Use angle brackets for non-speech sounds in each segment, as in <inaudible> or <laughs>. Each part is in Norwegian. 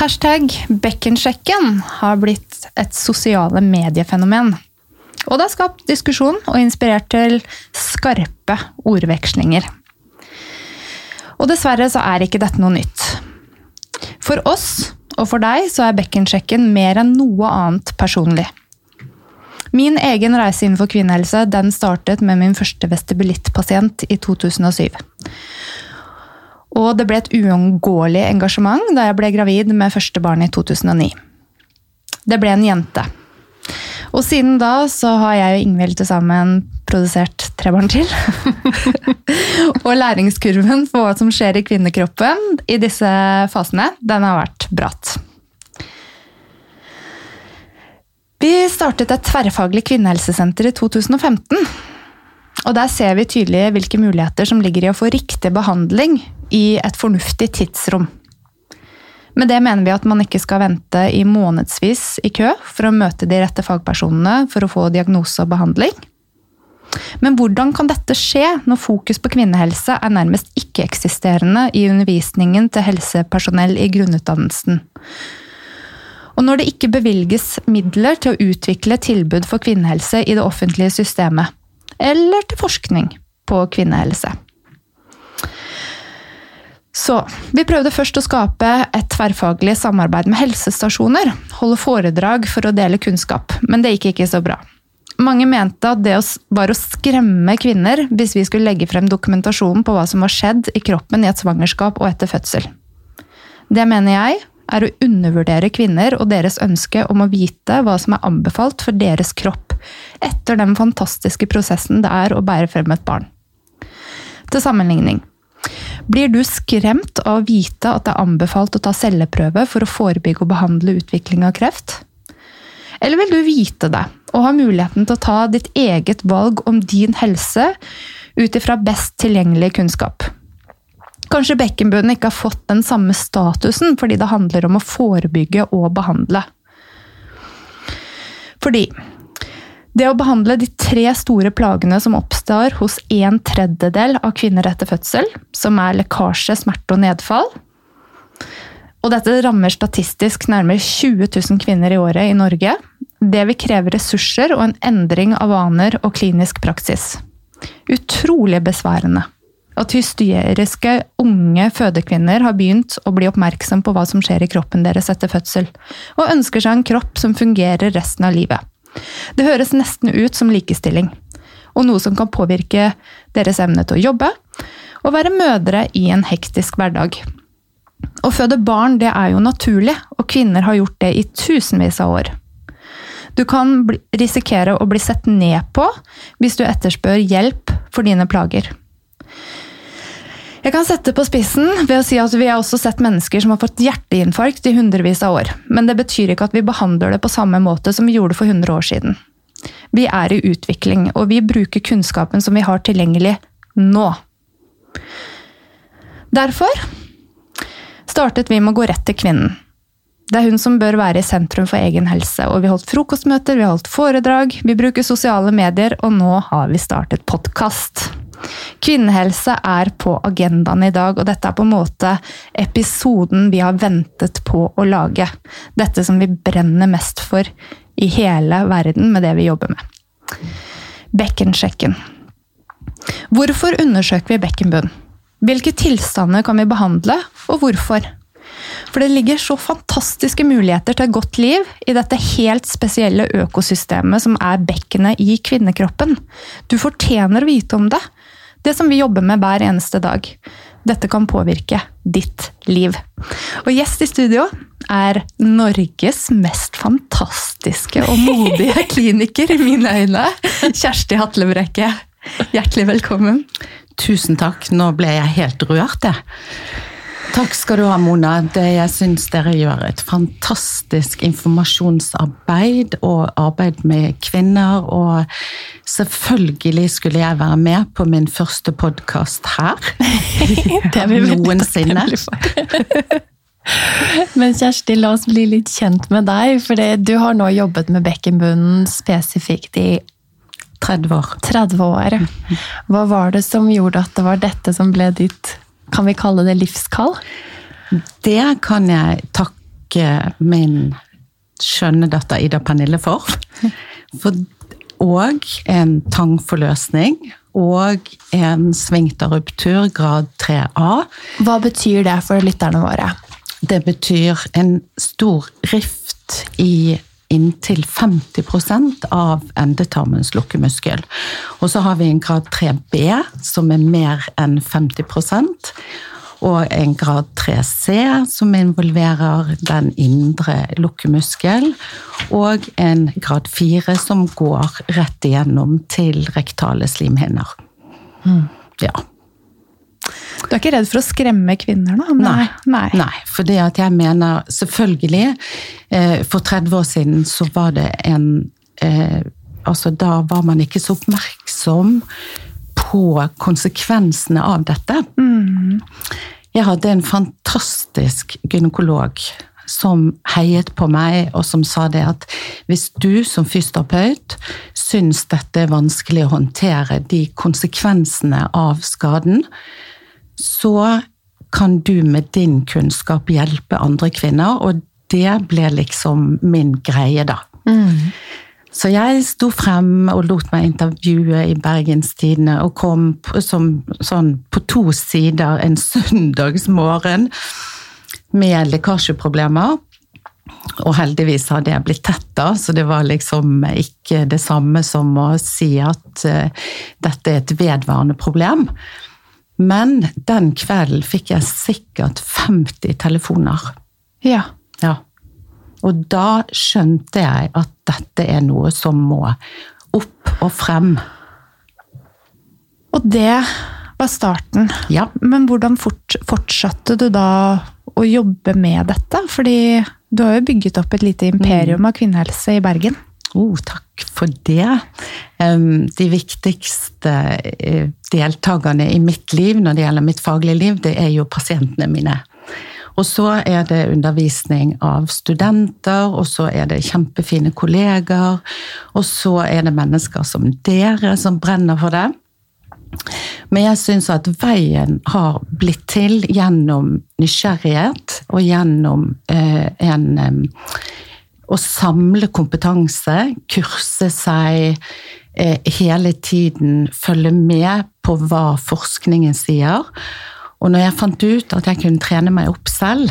Hashtag bekkensjekken har blitt et sosiale mediefenomen. Og det har skapt diskusjon og inspirert til skarpe ordvekslinger. Og dessverre så er ikke dette noe nytt. For oss og for deg så er bekkensjekken mer enn noe annet personlig. Min egen reise innenfor kvinnehelse den startet med min første vestibulittpasient i 2007. Og det ble et uunngåelig engasjement da jeg ble gravid med første barn i 2009. Det ble en jente. Og siden da så har jeg og Ingvild til sammen produsert tre barn til. <laughs> og læringskurven for hva som skjer i kvinnekroppen i disse fasene, den har vært bratt. Vi startet et tverrfaglig kvinnehelsesenter i 2015. Og der ser vi tydelig hvilke muligheter som ligger i å få riktig behandling i et fornuftig tidsrom. Med det mener vi at man ikke skal vente i månedsvis i kø for å møte de rette fagpersonene for å få diagnose og behandling. Men hvordan kan dette skje når fokus på kvinnehelse er nærmest ikke-eksisterende i undervisningen til helsepersonell i grunnutdannelsen? Og når det ikke bevilges midler til å utvikle tilbud for kvinnehelse i det offentlige systemet, eller til forskning på kvinnehelse. Så vi prøvde først å skape et tverrfaglig samarbeid med helsestasjoner. Holde foredrag for å dele kunnskap, men det gikk ikke så bra. Mange mente at det var å skremme kvinner hvis vi skulle legge frem dokumentasjonen på hva som var skjedd i kroppen i et svangerskap og etter fødsel. Det mener jeg er å undervurdere kvinner og deres ønske om å vite hva som er anbefalt for deres kropp etter den fantastiske prosessen det er å bære frem et barn. Til sammenligning. Blir du skremt av å vite at det er anbefalt å ta celleprøve for å forebygge og behandle utvikling av kreft? Eller vil du vite det og ha muligheten til å ta ditt eget valg om din helse ut ifra best tilgjengelig kunnskap? Kanskje bekkenbunnen ikke har fått den samme statusen fordi det handler om å forebygge og behandle. Fordi det å behandle de tre store plagene som oppstår hos en tredjedel av kvinner etter fødsel, som er lekkasje, smerte og nedfall Og dette rammer statistisk nærmere 20 000 kvinner i året i Norge. Det vil kreve ressurser og en endring av vaner og klinisk praksis. Utrolig besværende at hysteriske unge fødekvinner har begynt å bli oppmerksom på hva som skjer i kroppen deres etter fødsel, og ønsker seg en kropp som fungerer resten av livet. Det høres nesten ut som likestilling, og noe som kan påvirke deres evne til å jobbe og være mødre i en hektisk hverdag. Å føde barn det er jo naturlig, og kvinner har gjort det i tusenvis av år. Du kan risikere å bli sett ned på hvis du etterspør hjelp for dine plager. Jeg kan sette på spissen ved å si at vi har også sett mennesker som har fått hjerteinfarkt i hundrevis av år, men det betyr ikke at vi behandler det på samme måte som vi gjorde for 100 år siden. Vi er i utvikling, og vi bruker kunnskapen som vi har tilgjengelig nå. Derfor startet vi med å gå rett til kvinnen. Det er hun som bør være i sentrum for egen helse, og vi har holdt frokostmøter, vi har holdt foredrag, vi bruker sosiale medier, og nå har vi startet podkast. Kvinnehelse er på agendaen i dag, og dette er på en måte episoden vi har ventet på å lage. Dette som vi brenner mest for i hele verden med det vi jobber med. Bekkensjekken. Hvorfor undersøker vi bekkenbunn? Hvilke tilstander kan vi behandle, og hvorfor? For det ligger så fantastiske muligheter til et godt liv i dette helt spesielle økosystemet som er bekkenet i kvinnekroppen. Du fortjener å vite om det. Det som vi jobber med hver eneste dag. Dette kan påvirke ditt liv. Og gjest i studio er Norges mest fantastiske og modige <laughs> kliniker, i mine øyne. Kjersti Hatlebrekke. Hjertelig velkommen. Tusen takk. Nå ble jeg helt rørt, jeg. Takk skal du ha, Mona. Det, jeg syns dere gjør et fantastisk informasjonsarbeid og arbeid med kvinner. Og selvfølgelig skulle jeg være med på min første podkast her. <laughs> Det er vi Noensinne. <laughs> Men Kjersti, la oss bli litt kjent med deg. For du har nå jobbet med bekkenbunnen spesifikt i 30 år. 30 år. Hva var det som gjorde at det var dette som ble ditt kan vi kalle det livskall? Det kan jeg takke min skjønne datter Ida Pernille for. for og en tangforløsning. Og en svingterruptur grad 3A. Hva betyr det for lytterne våre? Det betyr en stor rift i inntil 50% av endetarmens lukkemuskel. Og så har vi en grad 3B, som er mer enn 50% og en grad 3C, som involverer den indre lukkemuskel. Og en grad 4, som går rett igjennom til rektale slimhinner. Ja. Du er ikke redd for å skremme kvinner nå? Nei. Nei. Nei, for det at jeg mener selvfølgelig eh, For 30 år siden så var det en eh, Altså da var man ikke så oppmerksom på konsekvensene av dette. Jeg hadde en fantastisk gynekolog som heiet på meg, og som sa det at hvis du som fysioterapeut syns dette er vanskelig å håndtere, de konsekvensene av skaden, så kan du med din kunnskap hjelpe andre kvinner, og det ble liksom min greie, da. Så jeg sto frem og lot meg intervjue i Bergenstidene, og kom på, som, sånn på to sider en søndagsmorgen med lekkasjeproblemer. Og heldigvis hadde jeg blitt tett da, så det var liksom ikke det samme som å si at uh, dette er et vedvarende problem. Men den kvelden fikk jeg sikkert 50 telefoner. Ja. Ja. Og da skjønte jeg at dette er noe som må opp og frem. Og det var starten. Ja. Men hvordan fort, fortsatte du da å jobbe med dette? Fordi du har jo bygget opp et lite imperium av kvinnehelse i Bergen. Oh, takk for det. De viktigste eh, deltakerne i mitt liv når det gjelder mitt faglige liv, det er jo pasientene mine. Og så er det undervisning av studenter, og så er det kjempefine kolleger, og så er det mennesker som dere som brenner for det. Men jeg syns at veien har blitt til gjennom nysgjerrighet og gjennom eh, en eh, Å samle kompetanse, kurse seg, eh, hele tiden følge med på hva forskningen sier. Og når jeg fant ut at jeg kunne trene meg opp selv,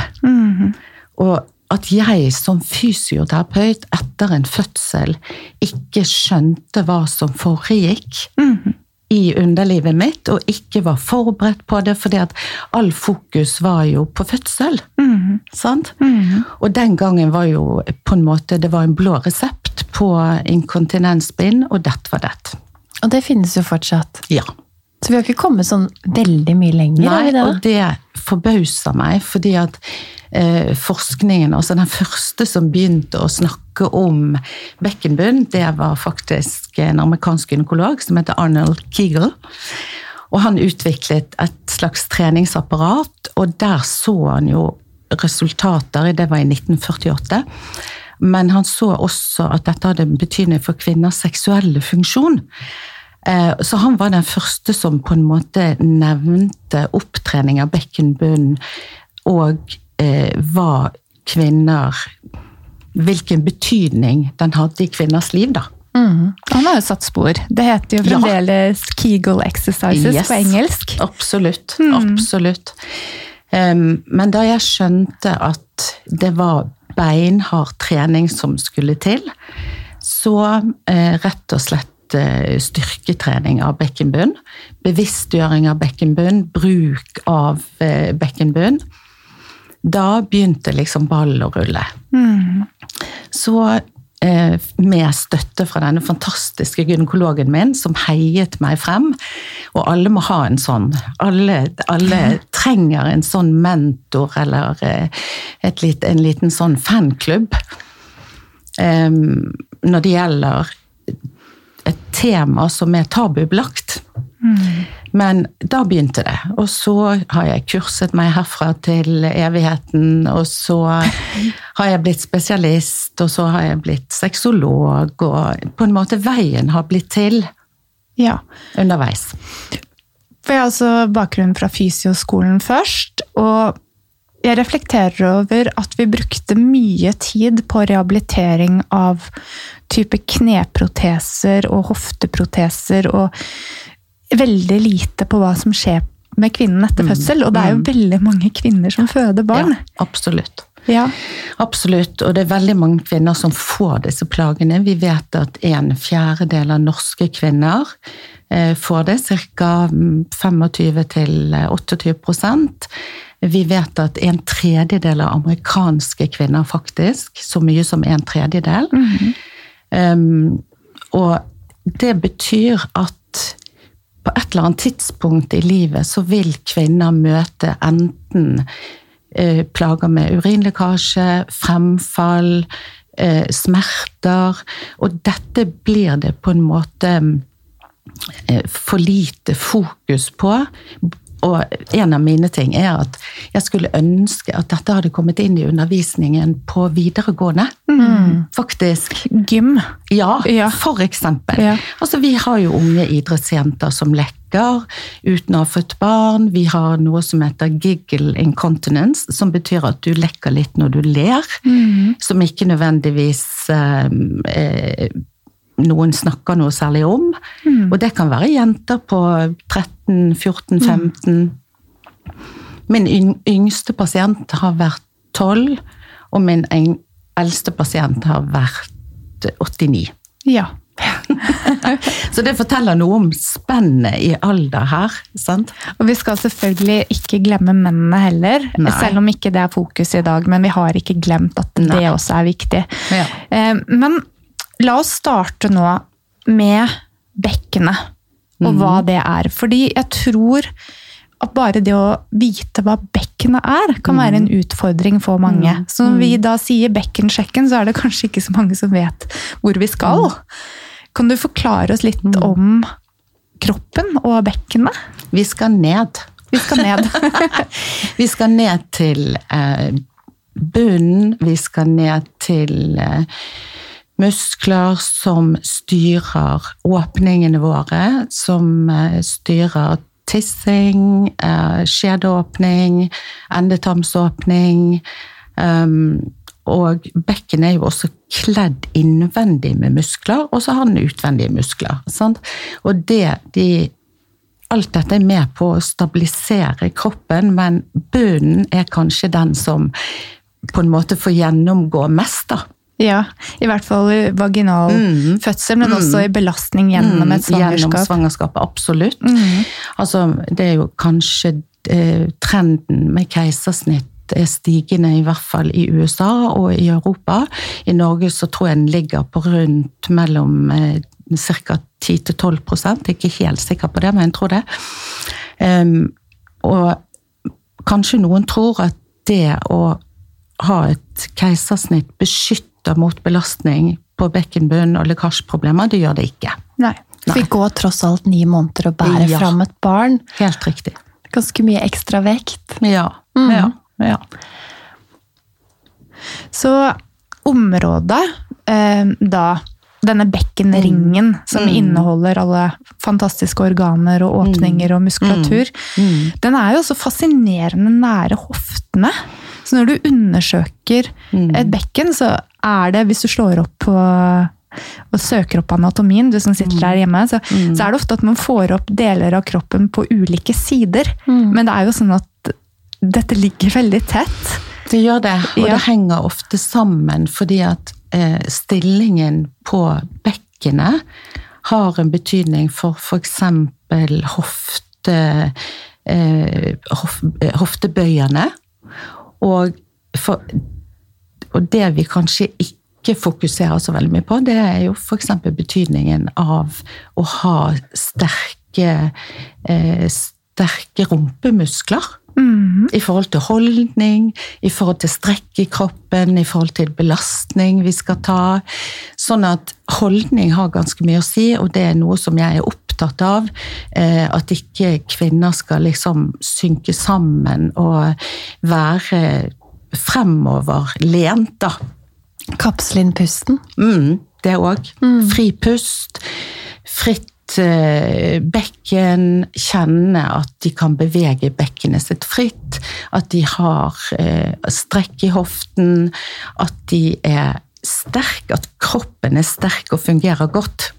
og at jeg som fysioterapeut etter en fødsel ikke skjønte hva som foregikk i underlivet mitt, og ikke var forberedt på det, fordi at all fokus var jo på fødsel. Sant? Og den gangen var jo på en måte det var en blå resept på inkontinensbind, og dette var det. Og det finnes jo fortsatt. Ja. Så vi har ikke kommet sånn veldig mye lenger. Nei, det, og det forbauser meg, fordi at eh, forskningen, altså den første som begynte å snakke om bekkenbunn, det var faktisk en amerikansk gynekolog som heter Arnold Kegel. Og han utviklet et slags treningsapparat, og der så han jo resultater, det var i 1948. Men han så også at dette hadde betydning for kvinners seksuelle funksjon. Eh, Så han var den første som på en måte nevnte opptrening av bekkenbunn og eh, hva kvinner Hvilken betydning den hadde i kvinners liv, da. Mm. Han har jo satt spor. Det heter jo Ja. fremdeles Kegel exercises Yes. på engelsk. Absolutt. Absolutt. Um, men da jeg skjønte at det var beinhard trening som skulle til, så eh, rett og slett styrketrening av bekkenbunn, bevisstgjøring av bekkenbunn, bruk av eh, bekkenbunn, da begynte liksom ballen å rulle. Så eh, med støtte fra denne fantastiske gynekologen min, som heiet meg frem. Og alle må ha en sånn. Alle, alle trenger en sånn mentor eller et, en liten sånn fanklubb. Um, når det gjelder tema som er tabubelagt. Mm. Men da begynte det. Og så har jeg kurset meg herfra til evigheten. Og så har jeg blitt spesialist, og så har jeg blitt sexolog. Og på en måte veien har blitt til ja. underveis. For jeg har altså bakgrunn fra fysioskolen først. og jeg reflekterer over at vi brukte mye tid på rehabilitering av type kneproteser og hofteproteser, og veldig lite på hva som skjer med kvinnen etter mm. fødsel. Og det er jo mm. veldig mange kvinner som føder barn. Ja, absolutt. Ja. Absolutt, og det er veldig mange kvinner som får disse plagene. Vi vet at en fjerdedel av norske kvinner får det, ca. 25-28% Vi vet at en tredjedel av amerikanske kvinner, faktisk, så mye som en tredjedel. Mm -hmm. um, og det betyr at på et eller annet tidspunkt i livet så vil kvinner møte enten eh, plager med urinlekkasje, fremfall, eh, smerter. Og dette blir det på en måte eh, for lite fokus på. Og en av mine ting er at jeg skulle ønske at dette hadde kommet inn i undervisningen på videregående. Mm. Faktisk. Gym. Ja, ja. for eksempel. Ja. Altså, vi har jo unge idrettsjenter som lekker uten å ha født barn. Vi har noe som heter giggle incontinence, som betyr at du lekker litt når du ler. Mm. Som ikke nødvendigvis eh, eh noen snakker noe særlig om. Mm. Og det kan være jenter på 13, 14, 15. Mm. Min yngste pasient har vært 12, og min eldste pasient har vært 89. Ja. <laughs> Så det forteller noe om spennet i alder her. sant? Og vi skal selvfølgelig ikke glemme mennene heller, Nei. selv om ikke det er fokus i dag. Men vi har ikke glemt at Nei. det også er viktig. Ja. Eh, men La oss starte nå med bekkenet, og hva mhm. det er. Fordi jeg tror at bare det å vite hva bekkenet er, kan være en mhm. utfordring for mange. Mm. Så når vi mhm. da sier bekkensjekken, så er det kanskje ikke så mange som vet hvor vi skal. Kan du forklare oss litt om kroppen og bekkenet? Vi skal ned. Vi skal ned. <laughs> vi skal ned til eh, bunnen. Vi skal ned til eh, muskler som styrer åpningene våre, som eh, styrer tissing, eh, skjedeåpning, endetarmsåpning. Ehm, og bekken er jo også kledd innvendig med muskler, og så har den utvendige muskler. Sant? Og det, de, alt dette er med på å stabilisere kroppen, men bunnen er kanskje den som på en måte får gjennomgå mest, da. Ja, i hvert fall i vaginal mm. fødsel, men mm. også i belastning gjennom mm. et svangerskap. Gjennom svangerskapet, absolutt. Mm. Altså, det er jo kanskje eh, trenden med keisersnitt er stigende, i hvert fall i USA og i Europa. I Norge så tror jeg den ligger på rundt mellom eh, ca. 10-12 Jeg er Ikke helt sikker på det, men jeg tror det. Um, og kanskje noen tror at det å ha et keisersnitt beskytter beskytter mot belastning på bekkenbunn og lekkasjeproblemer. Det gjør det ikke. Nei. Nei. Vi går tross alt ni måneder og bærer ja. fram et barn. Helt riktig. Ganske mye ekstra vekt. Ja. Mm. ja. ja. Så området eh, da denne bekkenringen mm. som mm. inneholder alle fantastiske organer og åpninger mm. og muskulatur, mm. den er jo også fascinerende nære hoftene. Så når du undersøker et bekken, så er det, hvis du slår opp på og søker opp anatomien, du som sitter der hjemme, så, mm. så, er det ofte at man får opp deler av kroppen på ulike sider. Mm. Men det er jo sånn at dette ligger veldig tett. Det gjør det, og ja. det henger ofte sammen fordi at eh, stillingen på bekkenet har en betydning for f.eks. hofte eh, hof, hoftebøyene. Og, for, og det vi kanskje ikke fokuserer så veldig mye på, det er jo f.eks. betydningen av å ha sterke, eh, sterke rumpemuskler. Mhm. I forhold til holdning, i forhold til strekk i kroppen, i forhold til belastning vi skal ta. Sånn at holdning har ganske mye å si, og det er noe som jeg er opptatt av. eh, At ikke kvinner skal liksom synke sammen og være fremoverlent, da. Kapsle inn pusten. Mm, det òg. Fri pust, fritt bekken, kjenne at de kan bevege bekkenet sitt fritt, at de har eh, strekk i hoften, at de er sterke, at kroppen er sterk og fungerer godt.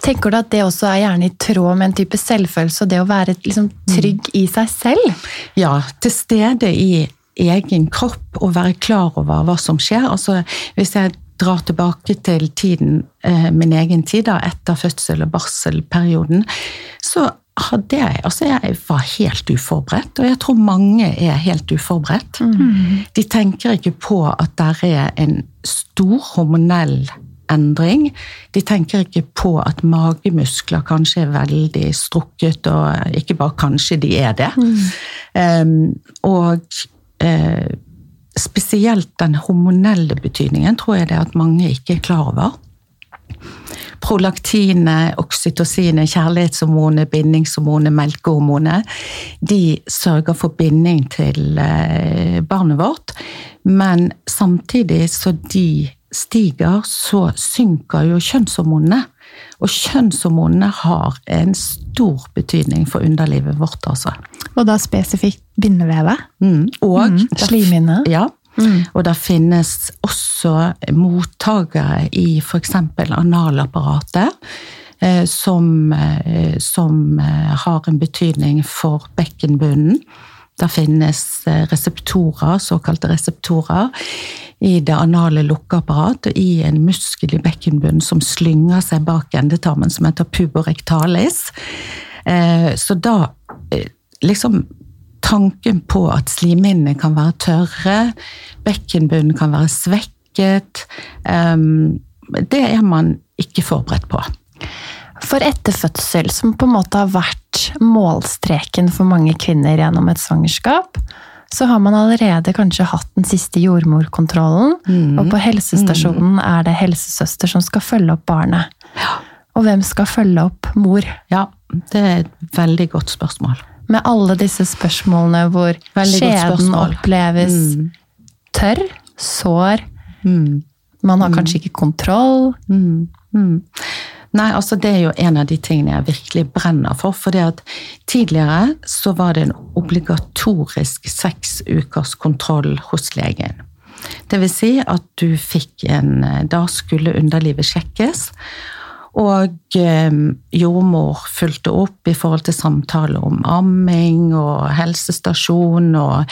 Tenker du at det også er gjerne i tråd med en type selvfølelse, og det å være liksom trygg i seg selv? Ja, til stede i egen kropp og være klar over hva som skjer. Altså, hvis jeg drar tilbake til tiden, eh, min egen tid, da, etter fødsel- og barselperioden, så hadde jeg Altså, jeg var helt uforberedt, og jeg tror mange er helt uforberedt. De tenker ikke på at der er en stor hormonell endring. De tenker ikke på at magemuskler kanskje er veldig strukket, og ikke bare kanskje, de er det. Um, og eh, spesielt den hormonelle betydningen tror jeg det er at mange ikke er klar over. Prolaktine, oksytocine, kjærlighetshormonet, bindingshormonet, melkehormonet, de sørger for binding til eh, barnet vårt. Men samtidig så de stiger, så synker jo kjønnshormonene. Og kjønnshormonene har en stor betydning for underlivet vårt, altså. Og da spesifikt bindevevet? Mm. Og Mm, slimhinne. Ja. Og det finnes også mottakere i f.eks. analapparatet. eh, Som, eh, som eh, har en betydning for bekkenbunnen. Det finnes reseptorer, såkalte reseptorer, i det anale lukkeapparat og i en muskel i bekkenbunnen som slynger seg bak endetarmen, som heter puborectalis. Eh, Så da eh, liksom tanken på at slimhinnene kan være tørre, bekkenbunnen kan være svekket, ehm, det er man ikke forberedt på. For etter fødsel, som på en måte har vært målstreken for mange kvinner gjennom et svangerskap, så har man allerede kanskje hatt den siste jordmorkontrollen, og på helsestasjonen er det helsesøster som skal følge opp barnet. Og hvem skal følge opp mor? Ja, det er et veldig godt spørsmål. Med alle disse spørsmålene hvor Veldig skjeden spørsmål. oppleves Mm. tørr, sår, Mm. man har kanskje ikke kontroll. Mm. Mm. Nei, altså det er jo en av de tingene jeg virkelig brenner for. For det at tidligere så var det en obligatorisk seks ukers kontroll hos legen. Det vil si at du fikk en Da skulle underlivet sjekkes. Og eh, jordmor fulgte opp i forhold til samtale om amming og helsestasjon. Og,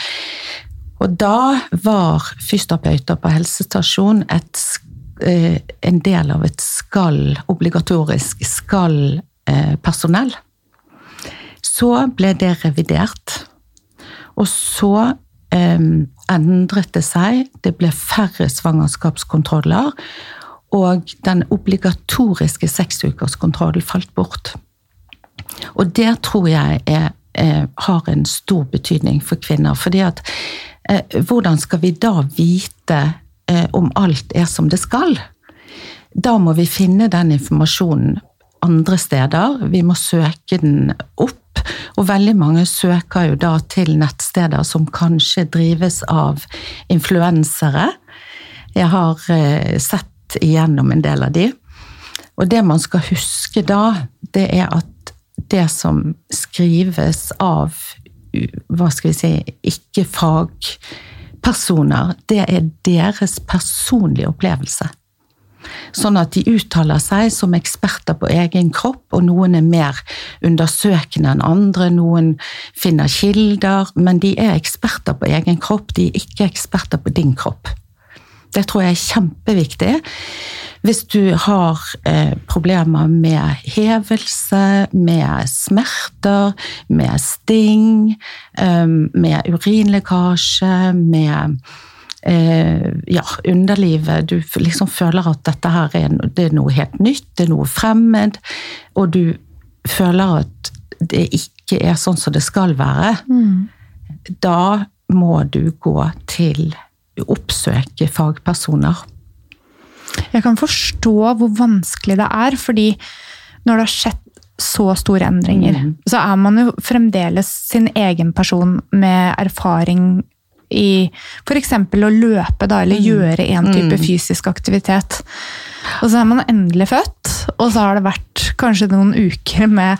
og da var fysioterapeuter på helsestasjon et, sk- eh, en del av et skal, obligatorisk skal-personell. Så ble det revidert. Og så eh, endret det seg. Det ble færre svangerskapskontroller. Og den obligatoriske seksukerskontrollen falt bort. Og det tror jeg er, er, har en stor betydning for kvinner. fordi at eh, hvordan skal vi da vite eh, om alt er som det skal? Da må vi finne den informasjonen andre steder. Vi må søke den opp. Og veldig mange søker jo da til nettsteder som kanskje drives av influensere. Jeg har eh, sett igjennom en del av de. Og det man skal huske da, det er at det som skrives av hva skal vi si, ikke fagpersoner, det er deres personlige opplevelse. Sånn at de uttaler seg som eksperter på egen kropp, og noen er mer undersøkende enn andre, noen finner kilder, men de er eksperter på egen kropp, de er ikke eksperter på din kropp. Det tror jeg er kjempeviktig. Hvis du har eh, problemer med hevelse, med smerter, med sting, eh, med urinlekkasje, med eh, ja, underlivet. Du liksom føler at dette her er, det er noe helt nytt, det er noe fremmed. Og du føler at det ikke er sånn som det skal være. Da må du gå til oppsøke fagpersoner. Jeg kan forstå hvor vanskelig det er, fordi når det har skjedd så store endringer, Mm. så er man jo fremdeles sin egen person med erfaring i f.eks. å løpe da, eller gjøre en type fysisk aktivitet. Og så er man endelig født, og så har det vært kanskje noen uker med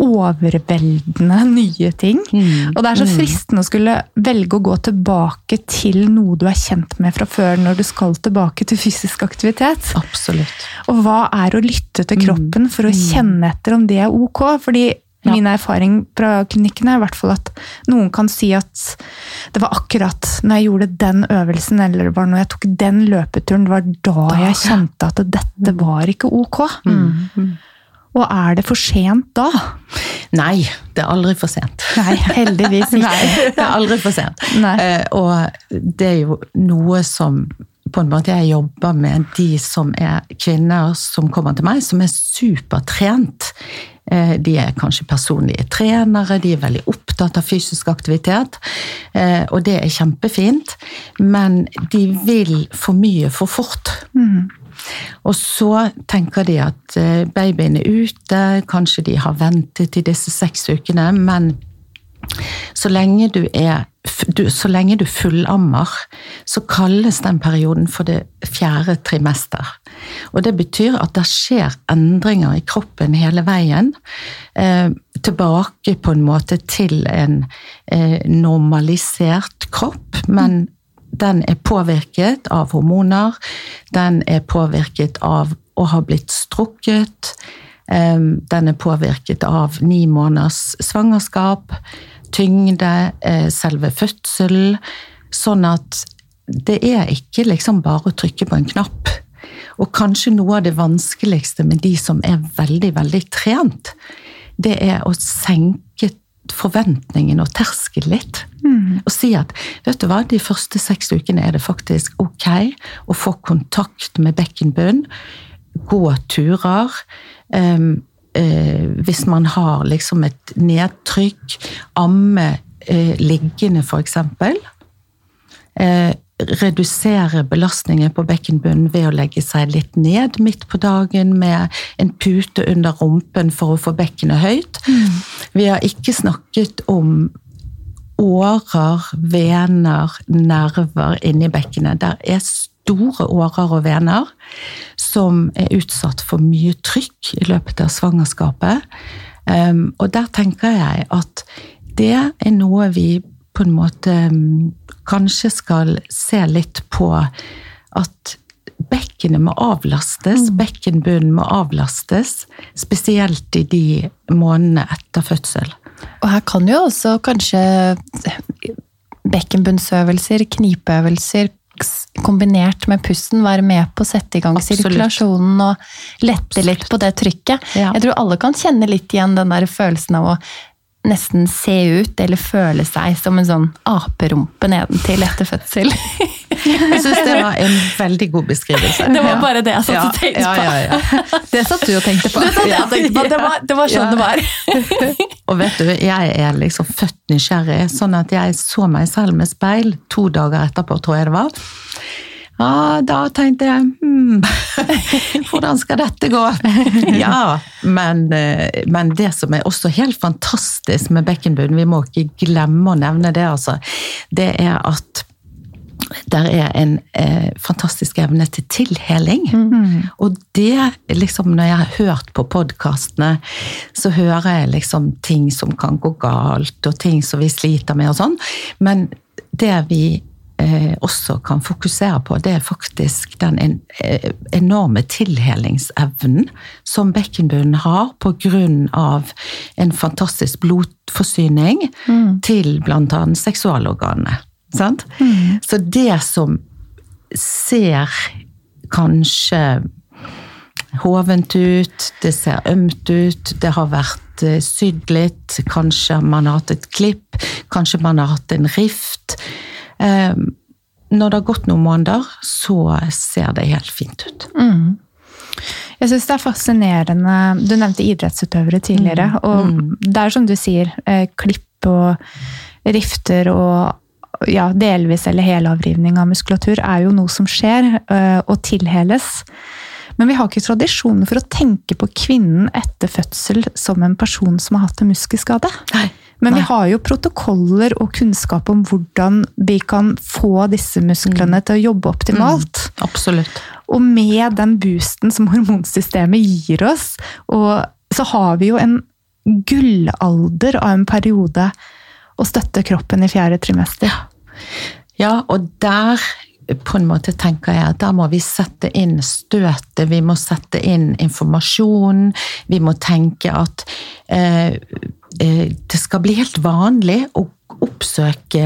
overveldende nye ting. Mm. Og det er så fristende å skulle velge å gå tilbake til noe du er kjent med fra før, når du skal tilbake til fysisk aktivitet. Absolutt. Og hva er å lytte til kroppen for å kjenne etter om det er ok? Fordi Ja. min erfaring fra klinikken er i hvert fall at noen kan si at det var akkurat når jeg gjorde den øvelsen, eller det var når jeg tok den løpeturen, det var da jeg kjente at dette var ikke ok. Og er det for sent da? Nei, det er aldri for sent. Nei, heldigvis ikke. <laughs> Det er aldri for sent. Nei. Eh, og det er jo noe som på en måte jeg jobber med de som er kvinner som kommer til meg, som er supertrent. Eh, De er kanskje personlige trenere, de er veldig opptatt av fysisk aktivitet. eh, Og det er kjempefint, men de vil for mye for fort. Og så tenker de at eh, babyen er ute, kanskje de har ventet i disse seks ukene, men så lenge du er du, så lenge du fullammer, så kalles den perioden for det fjerde trimester. Og det betyr at det skjer endringer i kroppen hele veien. Eh, tilbake på en måte til en eh, normalisert kropp, men den er påvirket av hormoner. Den er påvirket av å ha blitt strukket. Den er påvirket av ni måneders svangerskap, tyngde, eh, selve fødselen. Sånn at det er ikke liksom bare å trykke på en knapp. Og kanskje noe av det vanskeligste med de som er veldig, veldig trent, det er å senke forventningen og terskelen litt. Og si at vet du hva, de første seks ukene er det faktisk ok å få kontakt med bekkenbunn, gå turer. Um, uh, hvis man har liksom et nedtrykk, amme uh, liggende f.eks. Eh, redusere belastningen på bekkenbunnen ved å legge seg litt ned midt på dagen med en pute under rumpen for å få bekkenet høyt. Vi har ikke snakket om årer, vener, nerver inni bekkenet. Der er store årer og vener som er utsatt for mye trykk i løpet av svangerskapet. Um, og der tenker jeg at det er noe vi på en måte um, kanskje skal se litt på at bekkenet må avlastes, bekkenbunnen må avlastes, spesielt i de månedene etter fødsel. Og her kan jo også kanskje bekkenbunnsøvelser, knipeøvelser kombinert med pusten være med på å sette i gang Absolutt. sirkulasjonen og lette litt på det trykket. Ja. Jeg tror alle kan kjenne litt igjen den der følelsen av å nesten se ut eller føle seg som en sånn aperumpe nedentil etter fødsel. <laughs> Jeg syns det var en veldig god beskrivelse. Det var bare det jeg satt og tenkte på. ja, ja. Det satt du og tenkte på. <laughs> Det, tenkte på. det, var, det var sånn Ja. det var. Og vet du, jeg er liksom født nysgjerrig, sånn at jeg så meg selv med speil to dager etterpå, tror jeg det var. Ja, da tenkte jeg hmm, <laughs> hvordan skal dette gå? <laughs> Ja, men, eh, men det som er også helt fantastisk med bekkenbunnen, vi må ikke glemme å nevne det, altså, det er at der er en eh, fantastisk evne til tilheling. Og det, liksom, når jeg har hørt på podkastene, så hører jeg liksom ting som kan gå galt, og ting som vi sliter med og sånn. Men det vi også kan fokusere på, det er faktisk den en, eh, enorme tilhelingsevnen som bekkenbunnen har av en fantastisk blodforsyning til bl.a. seksualorganene. Sant? Så det som ser kanskje hovent ut, det ser ømt ut, det har vært eh, sydd litt, kanskje man har hatt et klipp, kanskje man har hatt en rift. Eh, når det har gått noen måneder, så ser det helt fint ut. Mm. Jeg syns det er fascinerende Du nevnte idrettsutøvere tidligere. Mm. Og det er som du sier, eh, klipp og rifter og ja, delvis eller helavrivning av muskulatur er jo noe som skjer, eh, og tilheles. Men vi har ikke tradisjoner for å tenke på kvinnen etter fødsel som en person som har hatt en muskelskade. Nei. Men vi har jo protokoller og kunnskap om hvordan vi kan få disse musklene til å jobbe optimalt. Absolutt. Og med den boosten som <laughs> hormonsystemet gir oss, og så har vi jo en gullalder av en periode å støtte kroppen i fjerde trimester. Ja, og der på en måte tenker jeg at der må vi sette inn støtet, vi må sette inn informasjon, vi må tenke at eh, det skal bli helt vanlig å oppsøke,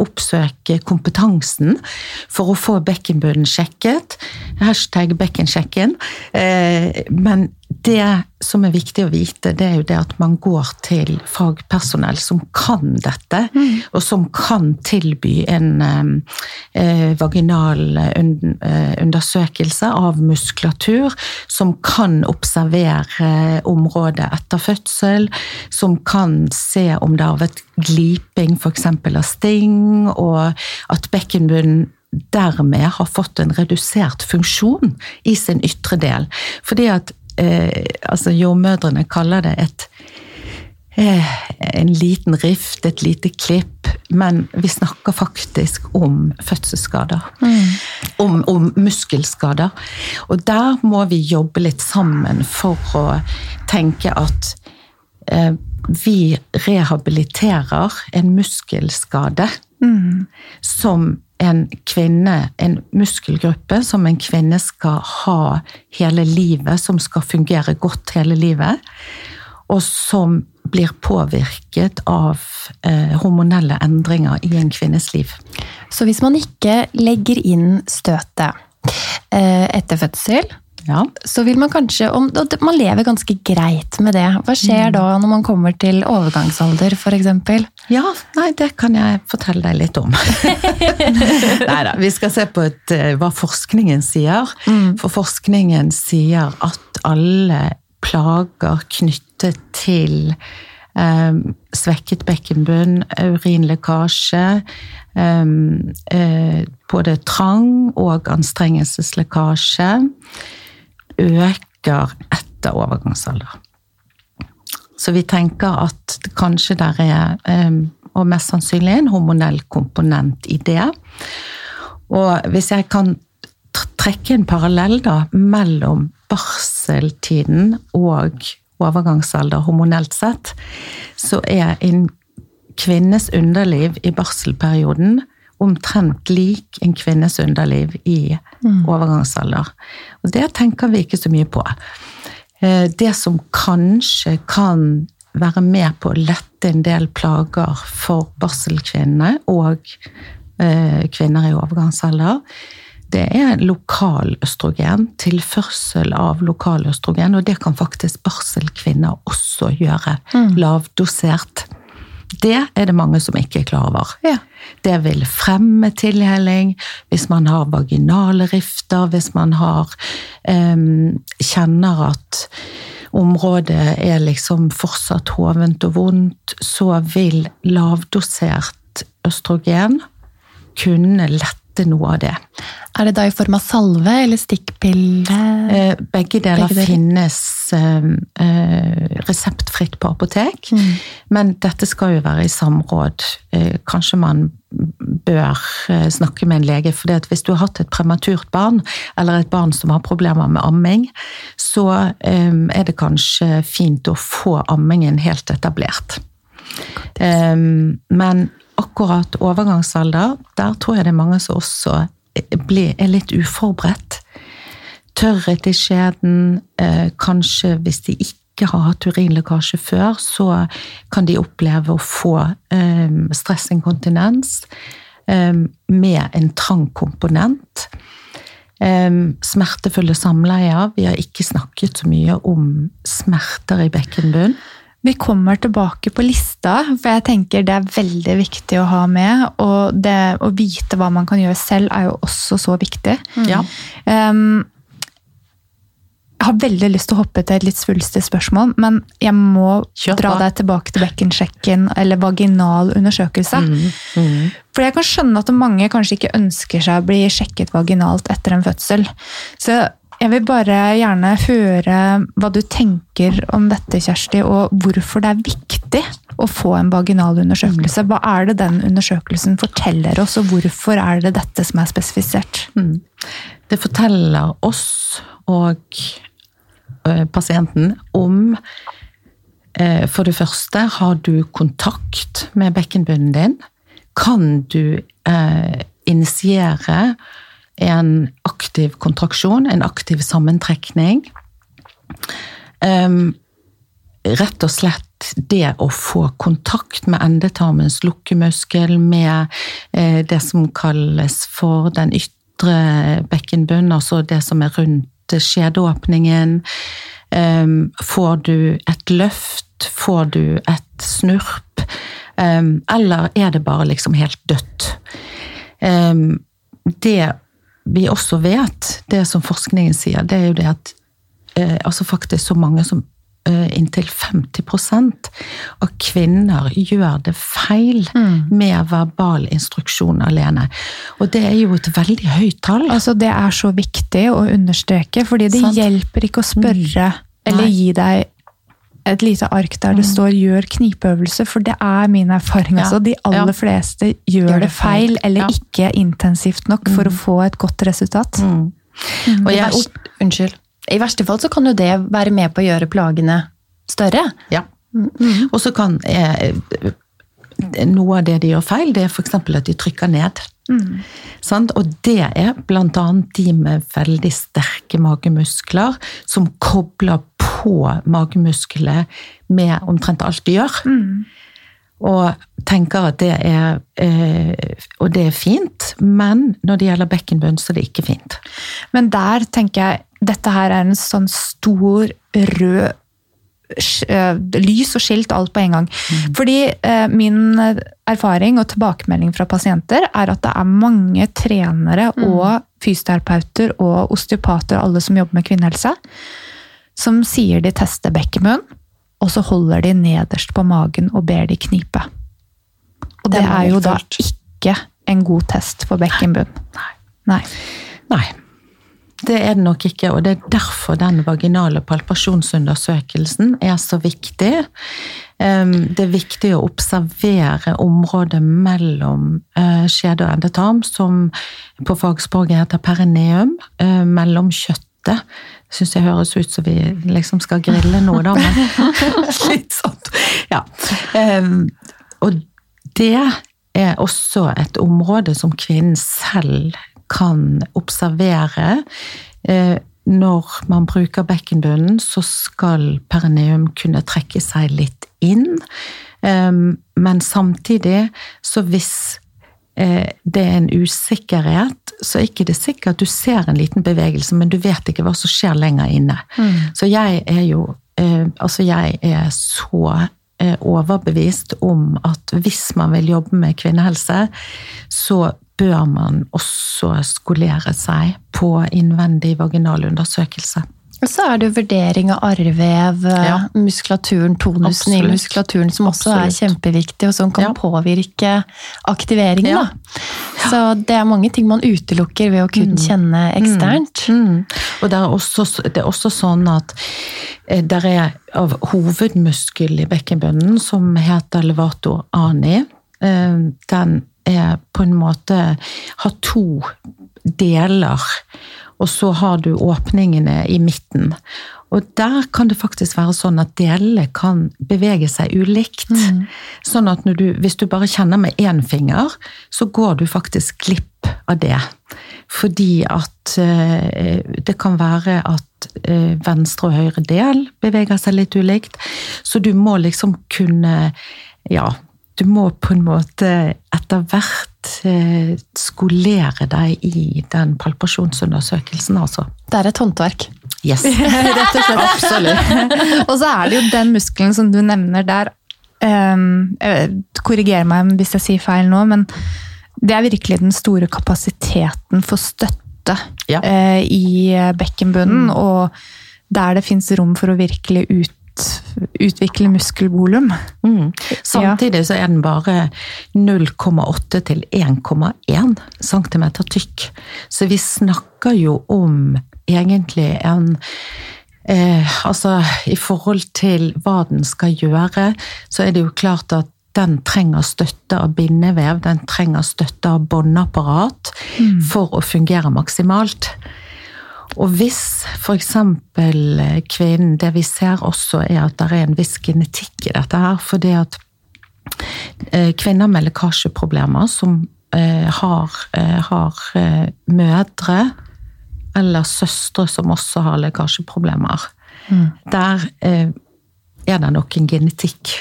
oppsøke kompetansen for å få bekkenbunnen sjekket. Hashtag bekkensjekken. Eh, men det som er viktig å vite, det er jo det at man går til fagpersonell som kan dette, og som kan tilby en eh, vaginal un- eh, undersøkelse av muskulatur, som kan observere området etter fødsel, som kan se om det har vært gliping f.eks. av sting, og at bekkenbunnen dermed har fått en redusert funksjon i sin ytre del. Fordi at eh, altså jordmødrene kaller det et eh, en liten rift, et lite klipp, men vi snakker faktisk om fødselsskader. Om, om muskelskader. Og der må vi jobbe litt sammen for å tenke at eh, vi rehabiliterer en muskelskade som en kvinne, en muskelgruppe som en kvinne skal ha hele livet, som skal fungere godt hele livet, og som blir påvirket av eh, hormonelle endringer i en kvinnes liv. Så hvis man ikke legger inn støtet eh, etter fødsel, Ja. så vil man kanskje om, Man lever ganske greit med det. Hva skjer da når man kommer til overgangsalder, f.eks.? Ja, nei, det kan jeg fortelle deg litt om. <laughs> nei da, vi skal se på et, eh, hva forskningen sier. For forskningen sier at alle plager knyttet til eh, svekket bekkenbunn, urinlekkasje, eh, eh, både trang og anstrengelseslekkasje, øker etter overgangsalder. Så vi tenker at kanskje der er, eh, og mest sannsynlig, en hormonell komponent i det. Og hvis jeg kan trekke en parallell da, mellom barseltiden og overgangsalder hormonelt sett, så er en kvinnes underliv i barselperioden omtrent lik en kvinnes underliv i overgangsalder. Og det tenker vi ikke så mye på. Eh, Det som kanskje kan være med på å lette en del plager for barselkvinnene og eh, kvinner i overgangsalder, det er lokal østrogen, tilførsel av lokal østrogen, og det kan faktisk barselkvinner også gjøre, lavdosert. Det er det mange som ikke er klar over. Ja. Det vil fremme tilhelling hvis man har vaginale rifter, hvis man har um, kjenner at området er liksom fortsatt hovent og vondt, så vil lavdosert østrogen kunne lette noe av det. Er det da i form av salve eller stikkpille? Eh, Begge deler Begge deler. finnes eh, eh, reseptfritt på apotek, men dette skal jo være i samråd. Eh, Kanskje man bør snakke med en lege, for hvis du har hatt et prematurt barn, eller et barn som har problemer med amming, så er det kanskje fint å få ammingen helt etablert. Men akkurat overgangsalder, der tror jeg det er mange som også er litt uforberedt tørrhet i skjeden, eh, kanskje hvis de ikke har hatt urinlekkasje før, så kan de oppleve å få eh, stressinkontinens eh, med en trang komponent. Smertefulle samleier. Vi har ikke snakket så mye om smerter i bekkenbunn. Vi kommer tilbake på lista, for jeg tenker det er veldig viktig å ha med. Og det å vite hva man kan gjøre selv, er jo også så viktig. Ja. Um, jeg har veldig lyst til å hoppe til et litt svulstig spørsmål, men jeg må Kjør dra deg tilbake til bekkensjekken eller vaginal undersøkelse. Mm. For jeg kan skjønne at mange kanskje ikke ønsker seg å bli sjekket vaginalt etter en fødsel. Så jeg vil bare gjerne høre hva du tenker om dette, Kjersti, og hvorfor det er viktig å få en vaginalundersøkelse. Hva er det den undersøkelsen forteller oss, og hvorfor er det dette som er spesifisert? Det forteller oss og eh, pasienten om eh, For det første, har du kontakt med bekkenbunnen din? Kan du eh, initiere en aktiv kontraksjon, en aktiv sammentrekning? Um, rett og slett det å få kontakt med endetarmens lukkemuskel, med eh, det som kalles for den ytre bekkenbunnen, altså det som er rundt skjedeåpningen. Um, får du et løft? Får du et snurp? Um, eller er det bare liksom helt dødt? Um, det vi også vet, det som forskningen sier, det er jo det at eh, altså faktisk så mange som eh, inntil 50 av kvinner gjør det feil med verbal instruksjon alene. Og det er jo et veldig høyt tall. Altså, det er så viktig å understreke, fordi det Sant. hjelper ikke å spørre eller Nei. gi deg et lite ark der det står 'gjør knipeøvelse', for det er min erfaring. Ja. Altså, de aller Ja. fleste gjør, det feil, eller Ja. ikke intensivt nok for å få et godt resultat. Mm. Og jeg, verste, unnskyld. I verste fall så kan jo det være med på å gjøre plagene større. Ja. Og så kan eh, Noe av det de gjør feil, det er f.eks. at de trykker ned. Sant? Og det er bl.a. de med veldig sterke magemuskler som kobler på magemusklene med omtrent alt de gjør. Og tenker at det er eh, Og det er fint, men når det gjelder bekkenbunn, så er det ikke fint. Men der tenker jeg dette her er en sånn stor rød eh, lys og skilt alt på en gang. Fordi eh, min erfaring og tilbakemelding fra pasienter er at det er mange trenere og fysioterapeuter og osteopater, alle som jobber med kvinnehelse, som sier de tester bekkenmunn, og så holder de nederst på magen og ber de knipe. Og det, Det er jo da ikke en god test for bekkenbunn. Nei. Nei. Det er det nok ikke, og det er derfor den vaginale palpasjonsundersøkelsen er så viktig. Det er viktig å observere området mellom eh, skjede og endetarm, som på fagspråket heter perineum, eh, mellom kjøttet. Syns jeg høres ut som vi liksom skal grille noe, da, men <laughs> litt sånn. Ja. Em, Og det er også et område som kvinnen selv kan observere. Eh, Når man bruker bekkenbunnen, så skal perineum kunne trekke seg litt inn. Em, Men samtidig, så hvis eh, det er en usikkerhet, så er ikke det sikkert at du ser en liten bevegelse, men du vet ikke hva som skjer lenger inne. Så jeg er jo eh, Altså, jeg er så eh, overbevist om at hvis man vil jobbe med kvinnehelse, så bør man også skolere seg på innvendig vaginal undersøkelse. Og så er det vurdering av arrvev, Ja. muskulaturen, tonusen i muskulaturen, som også er kjempeviktig, og som kan Ja. påvirke aktiveringen. Ja. Så det er mange ting man utelukker ved å kun kjenne eksternt. Mm. Og det er, også, det er også sånn at det er av hovedmuskel i bekkenbunnen, som heter levator ani, eh, den er på en måte har to deler, og så har du åpningene i midten. Og der kan det faktisk være sånn at delene kan bevege seg ulikt. Sånn at du, hvis du bare kjenner med én finger, så går du faktisk glipp av det. Fordi at eh, det kan være at eh, venstre og høyre del beveger seg litt ulikt. Så du må liksom kunne Ja, du må på en måte etter hvert skolere deg i den palpasjonsundersøkelsen, altså. Det er et håndverk. Yes. <laughs> Rett og slett. Absolutt. og så er det jo den muskelen som du nevner der. Um, Korriger meg hvis jeg sier feil nå, men det er virkelig den store kapasiteten for støtte Ja. uh, i bekkenbunnen, og der det fins rom for å virkelig ut, utvikle muskelvolum. Mm. Samtidig så er den bare 0,8 til 1,1 cm tykk. Så vi snakker jo om egentlig en eh, Altså, i forhold til hva den skal gjøre, så er det jo klart at den trenger støtte av bindevev, den trenger støtte av båndapparat for å fungere maksimalt. Og hvis f.eks. kvinnen Det vi ser også, er at det er en viss genetikk i dette her. Fordi at eh, kvinner med lekkasjeproblemer som eh, har, eh, har eh, mødre eller søstre som også har lekkasjeproblemer, der eh, er det nok en genetikk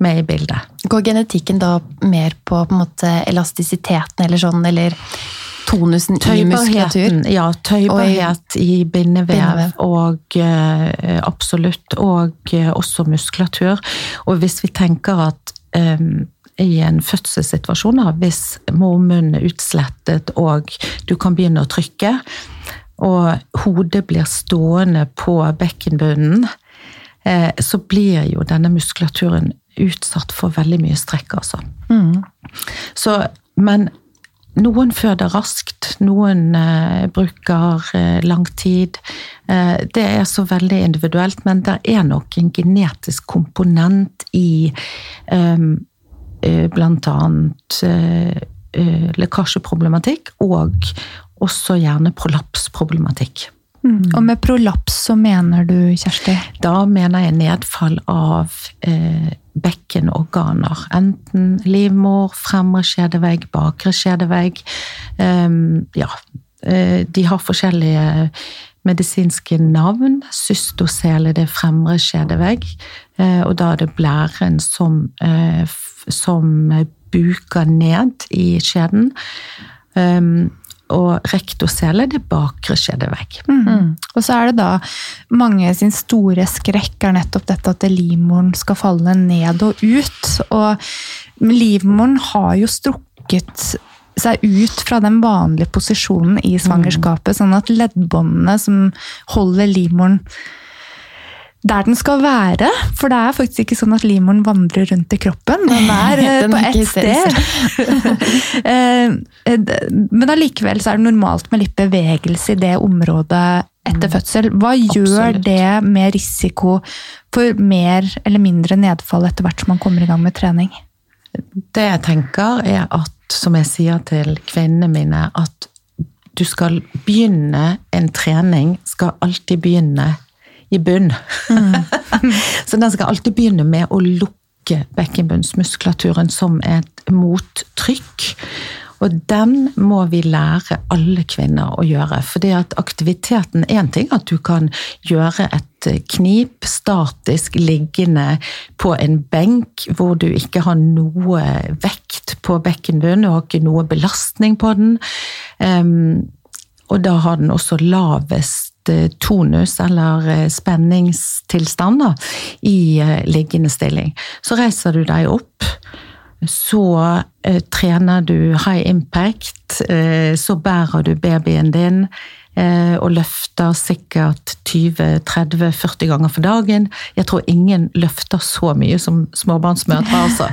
med i bildet. Går genetikken da mer på, på en måte, elastisiteten eller sånn, eller tonusen i muskulatur? Ja, tøybarhet i bindevev, og uh, absolutt, og uh, også muskulatur. Og hvis vi tenker at um, i en fødselssituasjon, da, hvis mormunnen er utslettet og du kan begynne å trykke, og hodet blir stående på bekkenbunnen, eh, så blir jo denne muskulaturen utsatt for veldig mye strekk, altså. Så, men noen føder raskt, noen eh, bruker eh, lang tid. Eh, det er så veldig individuelt, men det er nok en genetisk komponent i eh, bl.a. eh, eh, lekkasjeproblematikk og også gjerne prolapsproblematikk. Og med prolaps så mener du, Kjersti? Da mener jeg nedfall av eh, bekkenorganer. Enten livmor, fremre skjedevegg, bakre skjedevegg. Ehm, ja, eh, de har forskjellige medisinske navn. Cystocele, det er fremre skjedevegg. Eh, og da er det blæren som, eh, som buker ned i skjeden. Ehm, og rektosele, det bakre skjedevegg. Mm. Og så er det da mange sin store skrekk er nettopp dette at livmoren skal falle ned og ut. Og livmoren har jo strukket seg ut fra den vanlige posisjonen i svangerskapet, sånn at leddbåndene som holder livmoren der den skal være. For det er faktisk ikke sånn at livmoren vandrer rundt i kroppen. Den er <laughs> eh, Den på er ett sted. <laughs> Eh, eh, Men allikevel så er det normalt med litt bevegelse i det området etter fødsel. Hva gjør Absolutt. det med risiko for mer eller mindre nedfall etter hvert som man kommer i gang med trening? Det jeg tenker er at, som jeg sier til kvinnene mine, at du skal begynne en trening, skal alltid begynne i bunn. <laughs> Så den skal alltid begynne med å lukke bekkenbunnsmuskulaturen som et mottrykk. Og den må vi lære alle kvinner å gjøre. For at aktiviteten er en ting at du kan gjøre et knip statisk liggende på en benk hvor du ikke har noe vekt på bekkenbunnen, du har ikke noe belastning på den. Um, og da har den også lavest tonus, eller eh, spenningstilstand, da, i eh, liggende stilling. Så reiser du deg opp. Så eh, trener du high impact, eh, så bærer du babyen din eh, og løfter sikkert 20-30-40 ganger for dagen. Jeg tror ingen løfter så mye som småbarnsmødre, <laughs> altså.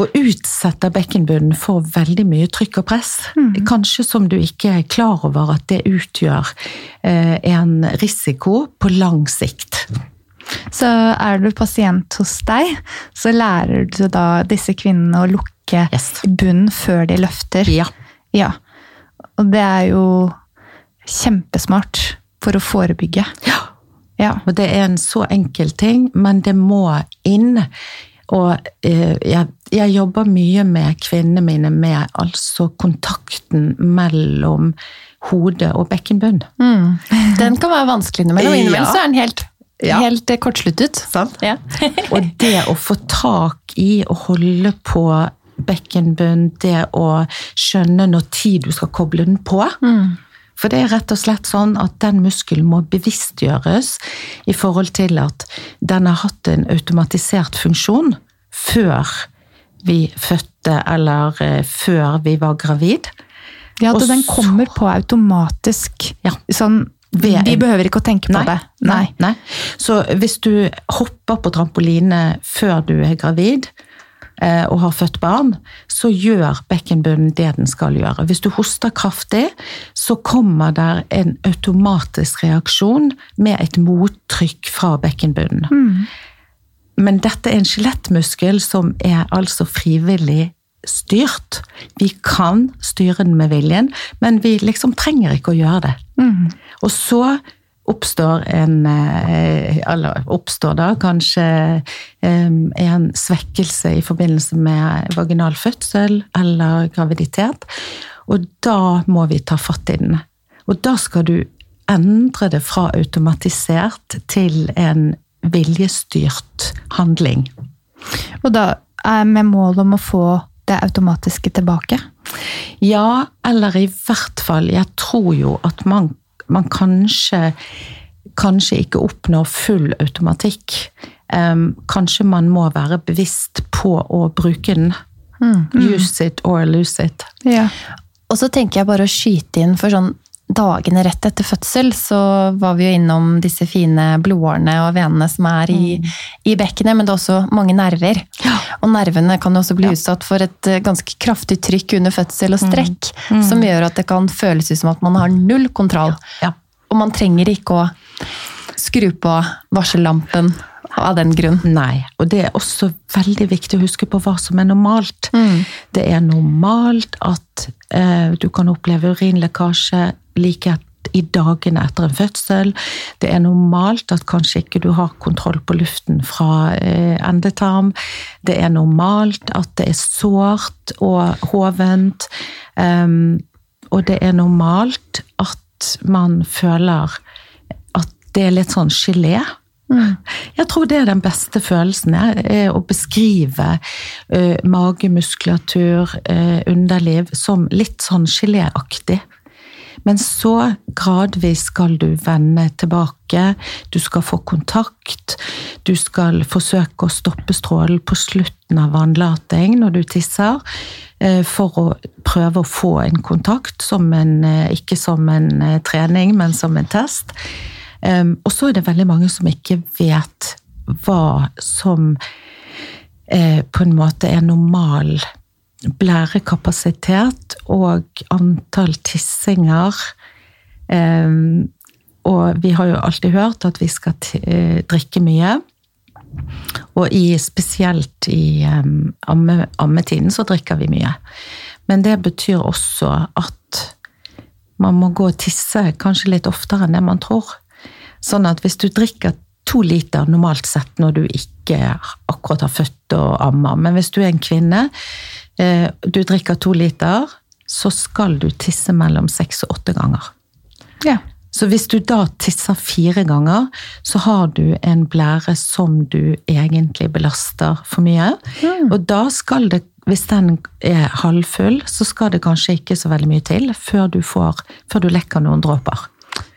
Og utsetter bekkenbunnen for veldig mye trykk og press. Kanskje som du ikke er klar over at det utgjør eh, en risiko på lang sikt. Så er du pasient hos deg, så lærer du da disse kvinnene å lukke Yes. bunnen før de løfter. Ja. Ja. Og det er jo kjempesmart for å forebygge. Ja. Ja. Og det er en så enkel ting, men det må inn. Og eh, jeg, jeg jobber mye med kvinnene mine med altså kontakten mellom hode og bekkenbunn. <laughs> Den kan være vanskelig innimellom. Innimellom Ja. så er den helt, Ja. helt eh, kortsluttet. Ja. <laughs> Og det å få tak i og holde på bekkenbunn, det å skjønne når tid du skal koble den på. For det er rett og slett sånn at den muskelen må bevisstgjøres i forhold til at den har hatt en automatisert funksjon før vi fødte eller eh, før vi var gravid. Ja, at den kommer på automatisk. Ja. Sånn, vi behøver ikke å tenke på det. Nei. nei. Så hvis du hopper på trampoline før du er gravid og har født barn, så gjør bekkenbunnen det den skal gjøre. Hvis du hoster kraftig, så kommer der en automatisk reaksjon med et mottrykk fra bekkenbunnen. Mm. Men dette er en skjelettmuskel som er altså frivillig styrt. Vi kan styre den med viljen, men vi liksom trenger ikke å gjøre det. Mm. Og så oppstår en eh, Eller oppstår da kanskje en svekkelse i forbindelse med vaginal fødsel eller graviditet. Og da må vi ta fatt i den. Og da skal du endre det fra automatisert til en viljestyrt handling. Og da er med mål om å få det automatiske tilbake. Ja, eller i hvert fall Jeg tror jo at man, man kanskje Kanskje ikke oppnår full automatikk. Um, kanskje man må være bevisst på å bruke den. Use it or lose it. Ja. Og så tenker jeg bare å skyte inn for sånn dagene rett etter fødsel, så var vi jo innom disse fine blodårene og venene som er i, i bekkenet, men det er også mange nerver. Og nervene kan jo også bli utsatt for et eh, ganske kraftig trykk under fødsel og strekk, som gjør at det kan føles ut som at man har null kontroll. Ja. Og man trenger ikke å skru på varsellampen av den grunn. Nei, og det er også veldig viktig å huske på hva som er normalt. Mm. Det er normalt at eh, du kan oppleve urinlekkasje like i dagene etter en fødsel. Det er normalt at kanskje ikke du har kontroll på luften fra eh, endetarm. Det er normalt at det er sårt og hovent. Em, og det er normalt at man føler at det er litt sånn gelé. Jeg tror det er den beste følelsen, er, er å beskrive eh, magemuskulatur, eh, underliv, som litt sånn geléaktig. Men så gradvis skal du vende tilbake, du skal få kontakt, du skal forsøke å stoppe strålen på slutten av vannlating når du tisser, eh, for å prøve å få en kontakt, som en, eh, ikke som en eh, trening, men som en test. Um, og så er det veldig mange som ikke vet hva som på en måte er normal blærekapasitet og antall tissinger. Um, og vi har jo alltid hørt at vi skal eh, drikke mye. Og i, spesielt i um, amme, ammetiden så drikker vi mye. Men det betyr også at man må gå og tisse kanskje litt oftere enn det man tror. Sånn at hvis du drikker to liter normalt sett når du ikke akkurat har født og ammer, men hvis du er en kvinne, du drikker to liter, så skal du tisse mellom seks og åtte ganger. ja. Så hvis du da tisser fire ganger, så har du en blære som du egentlig belaster for mye. Og da skal det, hvis den er halvfull, så skal det kanskje ikke så veldig mye til før du, får, før du lekker noen dråper.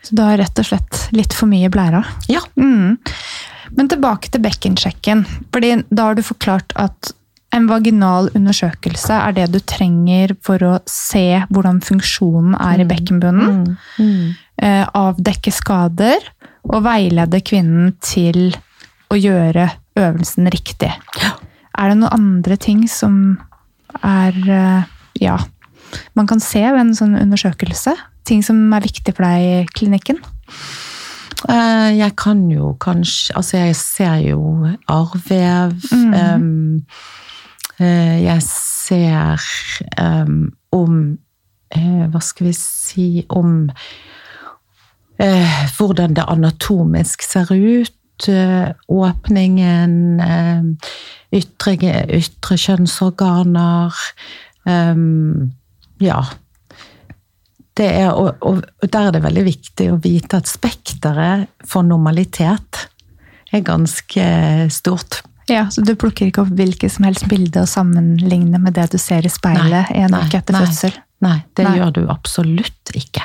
Så da er rett og slett litt for mye blæra. Ja. Mm. Men tilbake til bekkensjekken. Fordi da har du forklart at en vaginal undersøkelse er det du trenger for å se hvordan funksjonen er i bekkenbunnen. eh, Avdekke skader og veilede kvinnen til å gjøre øvelsen riktig. Er det noen andre ting som er eh, ja, man kan se ved en sånn undersøkelse? Ting som er viktig for deg i klinikken? Eh, Jeg kan jo kanskje Altså, jeg ser jo arrvev. Mm. eh, jeg ser um, om eh, Hva skal vi si Om uh, hvordan det anatomisk ser ut. Uh, Åpningen, uh, ytre, ytre kjønnsorganer. um, ja. Er, og og der er det veldig viktig å vite at spekteret for normalitet er ganske stort. Ja, Så du plukker ikke opp hvilket som helst bilde og sammenligner med det du ser i speilet en uke etter nei, fødsel? Nei, det Nei. gjør du absolutt ikke.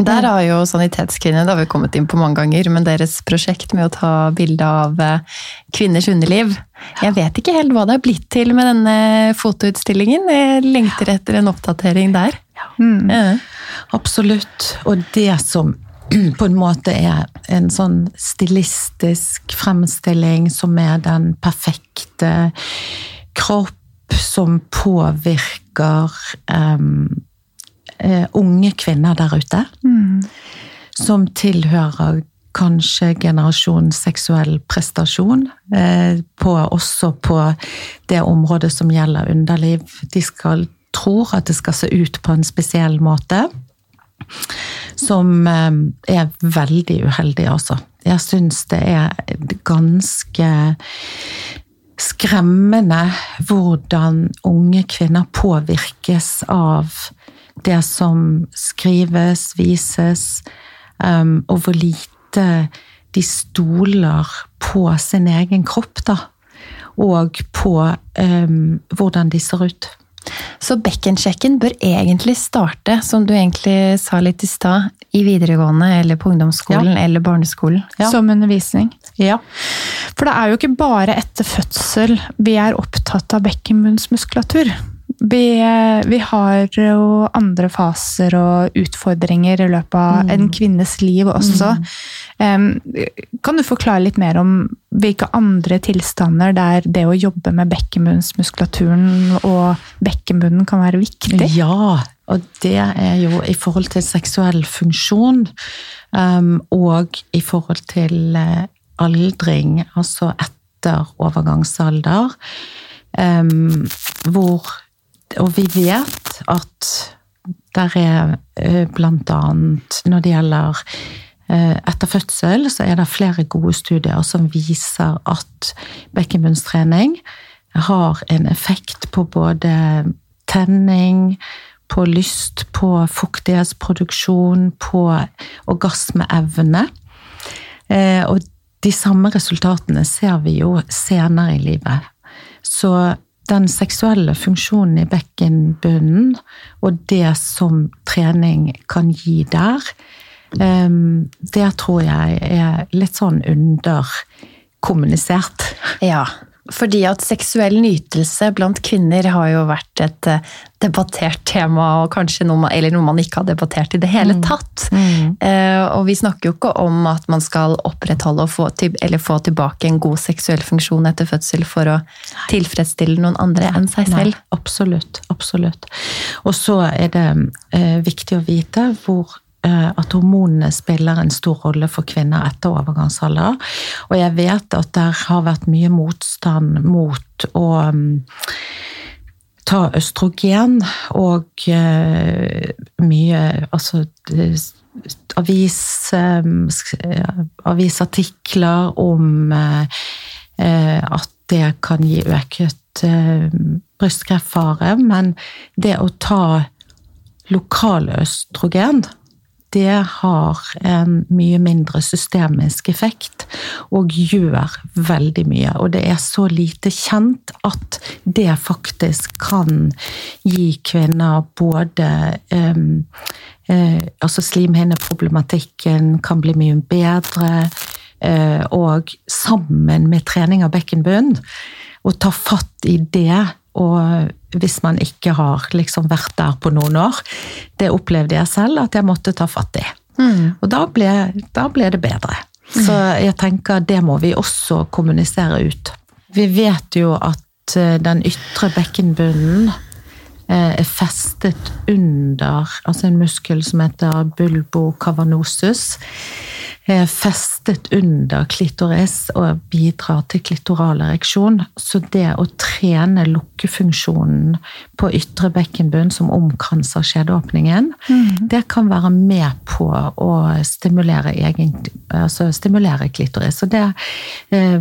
Der har jo Sanitetskvinnene, det har vi kommet inn på mange ganger, men deres prosjekt med å ta bilde av eh, kvinners underliv Jeg vet ikke helt hva det er blitt til med denne fotoutstillingen. Jeg lengter etter en oppdatering der. Mm. Ja. Absolutt. Og det som <clears throat> på en måte er en sånn stilistisk fremstilling som er den perfekte kropp som påvirker um, unge kvinner der ute. Som tilhører kanskje generasjon seksuell prestasjon. Eh, på, også på det området som gjelder underliv. De skal tror at det skal se ut på en spesiell måte som eh, er veldig uheldig, altså. Jeg syns det er ganske skremmende hvordan unge kvinner påvirkes av det som skrives, vises, um, og hvor lite de stoler på sin egen kropp, da. Og på um, hvordan de ser ut. Så bekkensjekken bør egentlig starte, som du egentlig sa litt i stad, i videregående eller på ungdomsskolen eller barneskolen. Ja. Som undervisning. Ja. For det er jo ikke bare etter fødsel vi er opptatt av bekkenbunnsmuskulatur. Vi, vi har jo andre faser og utfordringer i løpet av en kvinnes liv også. Em, kan du forklare litt mer om hvilke andre tilstander der det å jobbe med bekkenbunnsmuskulaturen og bekkenbunnen kan være viktig? Ja, og det er jo i forhold til seksuell funksjon um, og i forhold til eh, aldring, altså etter overgangsalder, um, hvor Og vi vet at der er eh, blant annet når det gjelder eh, etter fødsel, så er det flere gode studier som viser at bekkenbunnstrening har en effekt på både tenning, på lyst, på fuktighetsproduksjon, på orgasmeevne. Eh, Og de samme resultatene ser vi jo senere i livet. Så den seksuelle funksjonen i bekkenbunnen og det som trening kan gi der, eh, det tror jeg er litt sånn underkommunisert. Ja, fordi at seksuell nytelse blant kvinner har jo vært et eh, debattert tema, og kanskje noe man, eller noe man ikke har debattert i det hele tatt. Eh, og vi snakker jo ikke om at man skal opprettholde og få, til, eller få tilbake en god seksuell funksjon etter fødsel for å tilfredsstille noen andre enn seg Nei, selv. absolutt. Absolutt. Og så er det eh, viktig å vite hvor at hormonene spiller en stor rolle for kvinner etter overgangsalder. Og jeg vet at det har vært mye motstand mot å mm, ta østrogen og eh, mye Altså avis, eh, avisartikler om eh, eh, at det kan gi øket eh, brystkreftfare, men det å ta lokal østrogen det har en mye mindre systemisk effekt og gjør veldig mye. Og det er så lite kjent at det faktisk kan gi kvinner både um, uh, Altså slimhinneproblematikken kan bli mye bedre, uh, og sammen med trening av bekkenbunn, å ta fatt i det og hvis man ikke har liksom vært der på noen år, det opplevde jeg selv at jeg måtte ta fatt i. Og da ble, da ble det bedre. Så jeg tenker det må vi også kommunisere ut. Vi vet jo at eh, den ytre bekkenbunnen eh, er festet under altså en muskel som heter bulbocavanosus. Er festet under klitoris og bidrar til klitoral ereksjon. Så det å trene lukkefunksjonen på ytre bekkenbunn som omkranser skjedeåpningen, det kan være med på å stimulere, egen, altså stimulere klitoris. Og det eh,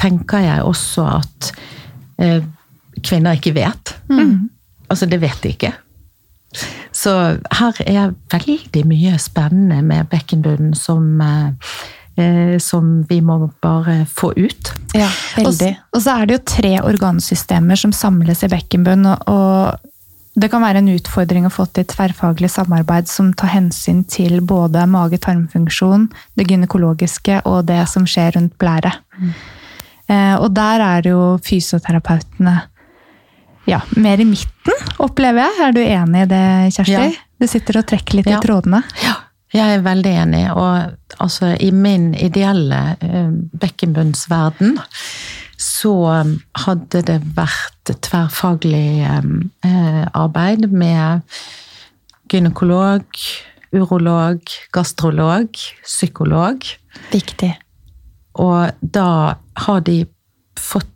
tenker jeg også at eh, kvinner ikke vet. Altså, det vet de ikke. Så her er veldig mye spennende med bekkenbunnen som, eh, eh, som vi må bare få ut. Ja, Og, og så er det jo tre organsystemer som samles i bekkenbunn, og, og Det kan være en utfordring å få til tverrfaglig samarbeid som tar hensyn til både mage-tarmfunksjon, det gynekologiske og det som skjer rundt blæret. Eh, og der er jo fysioterapeutene ja, mer i midten, opplever jeg. Er du enig i det, Kjersti? Ja. Du sitter og trekker litt Ja. i trådene. Ja, jeg er veldig enig. Og altså, i min ideelle uh, bekkenbunnsverden så um, hadde det vært tverrfaglig um, eh, arbeid med gynekolog, urolog, gastrolog, psykolog. Viktig. Og da har de fått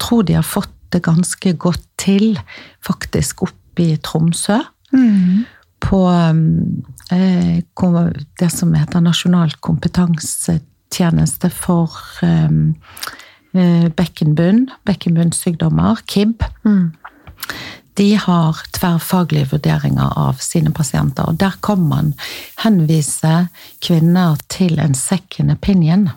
Tror de har fått det ganske godt til, faktisk oppe i Tromsø. På um, eh, det som heter Nasjonal kompetansetjeneste for um, eh, bekkenbunn, bekkenbunnsykdommer, KIB. De har tverrfaglige vurderinger av sine pasienter, og der kan man henvise kvinner til en second opinion.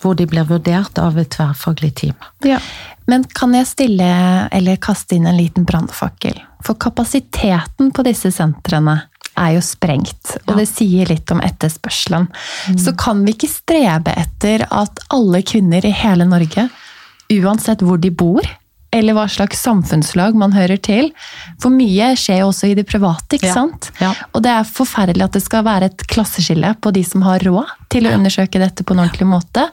Hvor de blir vurdert av et tverrfaglig team. Ja. Men kan jeg stille, eller kaste inn en liten brannfakkel? For kapasiteten på disse sentrene er jo sprengt, og Ja. det sier litt om etterspørselen. Så kan vi ikke strebe etter at alle kvinner i hele Norge, uansett hvor de bor, eller hva slags samfunnslag man hører til, for mye skjer jo også i det private, ikke Ja. sant? Ja. Og det er forferdelig at det skal være et klasseskille på de som har råd til å undersøke dette på en ordentlig måte,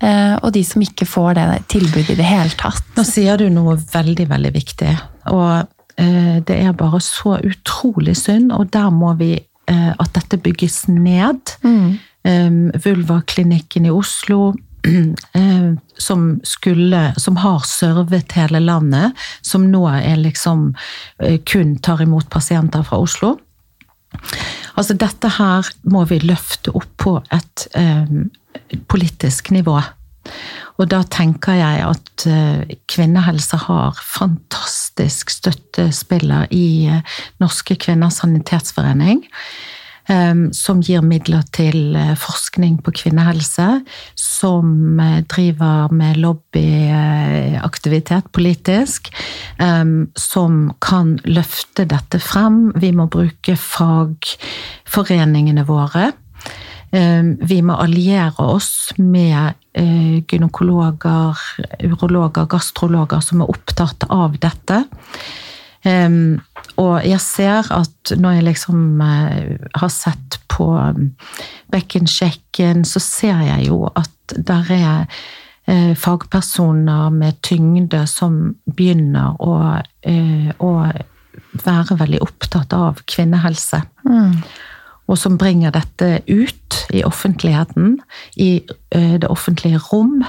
eh, og de som ikke får det tilbudet i det hele tatt. Nå sier du noe veldig, veldig viktig. Og eh, det er bare så utrolig synd, og der må vi eh, at dette bygges ned. Mm. Vulvaklinikken i Oslo, <clears throat> som skulle Som har servet hele landet, som nå er liksom eh, kun tar imot pasienter fra Oslo. Altså dette her må vi løfte opp på et eh, politisk nivå. Og da tenker jeg at eh, kvinnehelse har fantastisk støttespiller i eh, Norske Kvinners Sanitetsforening. Som gir midler til eh, forskning på kvinnehelse. Som eh, driver med lobbyaktivitet politisk. Som kan løfte dette frem. Vi må bruke fagforeningene våre. Vi må alliere oss med eh, gynekologer, urologer, gastrologer som er opptatt av dette. Og jeg ser at når jeg liksom eh, har sett på um, bekkensjekken, så ser jeg jo at der er eh, fagpersoner med tyngde som begynner å, eh, å være veldig opptatt av kvinnehelse og som bringer dette ut i offentligheten, i det offentlige rom.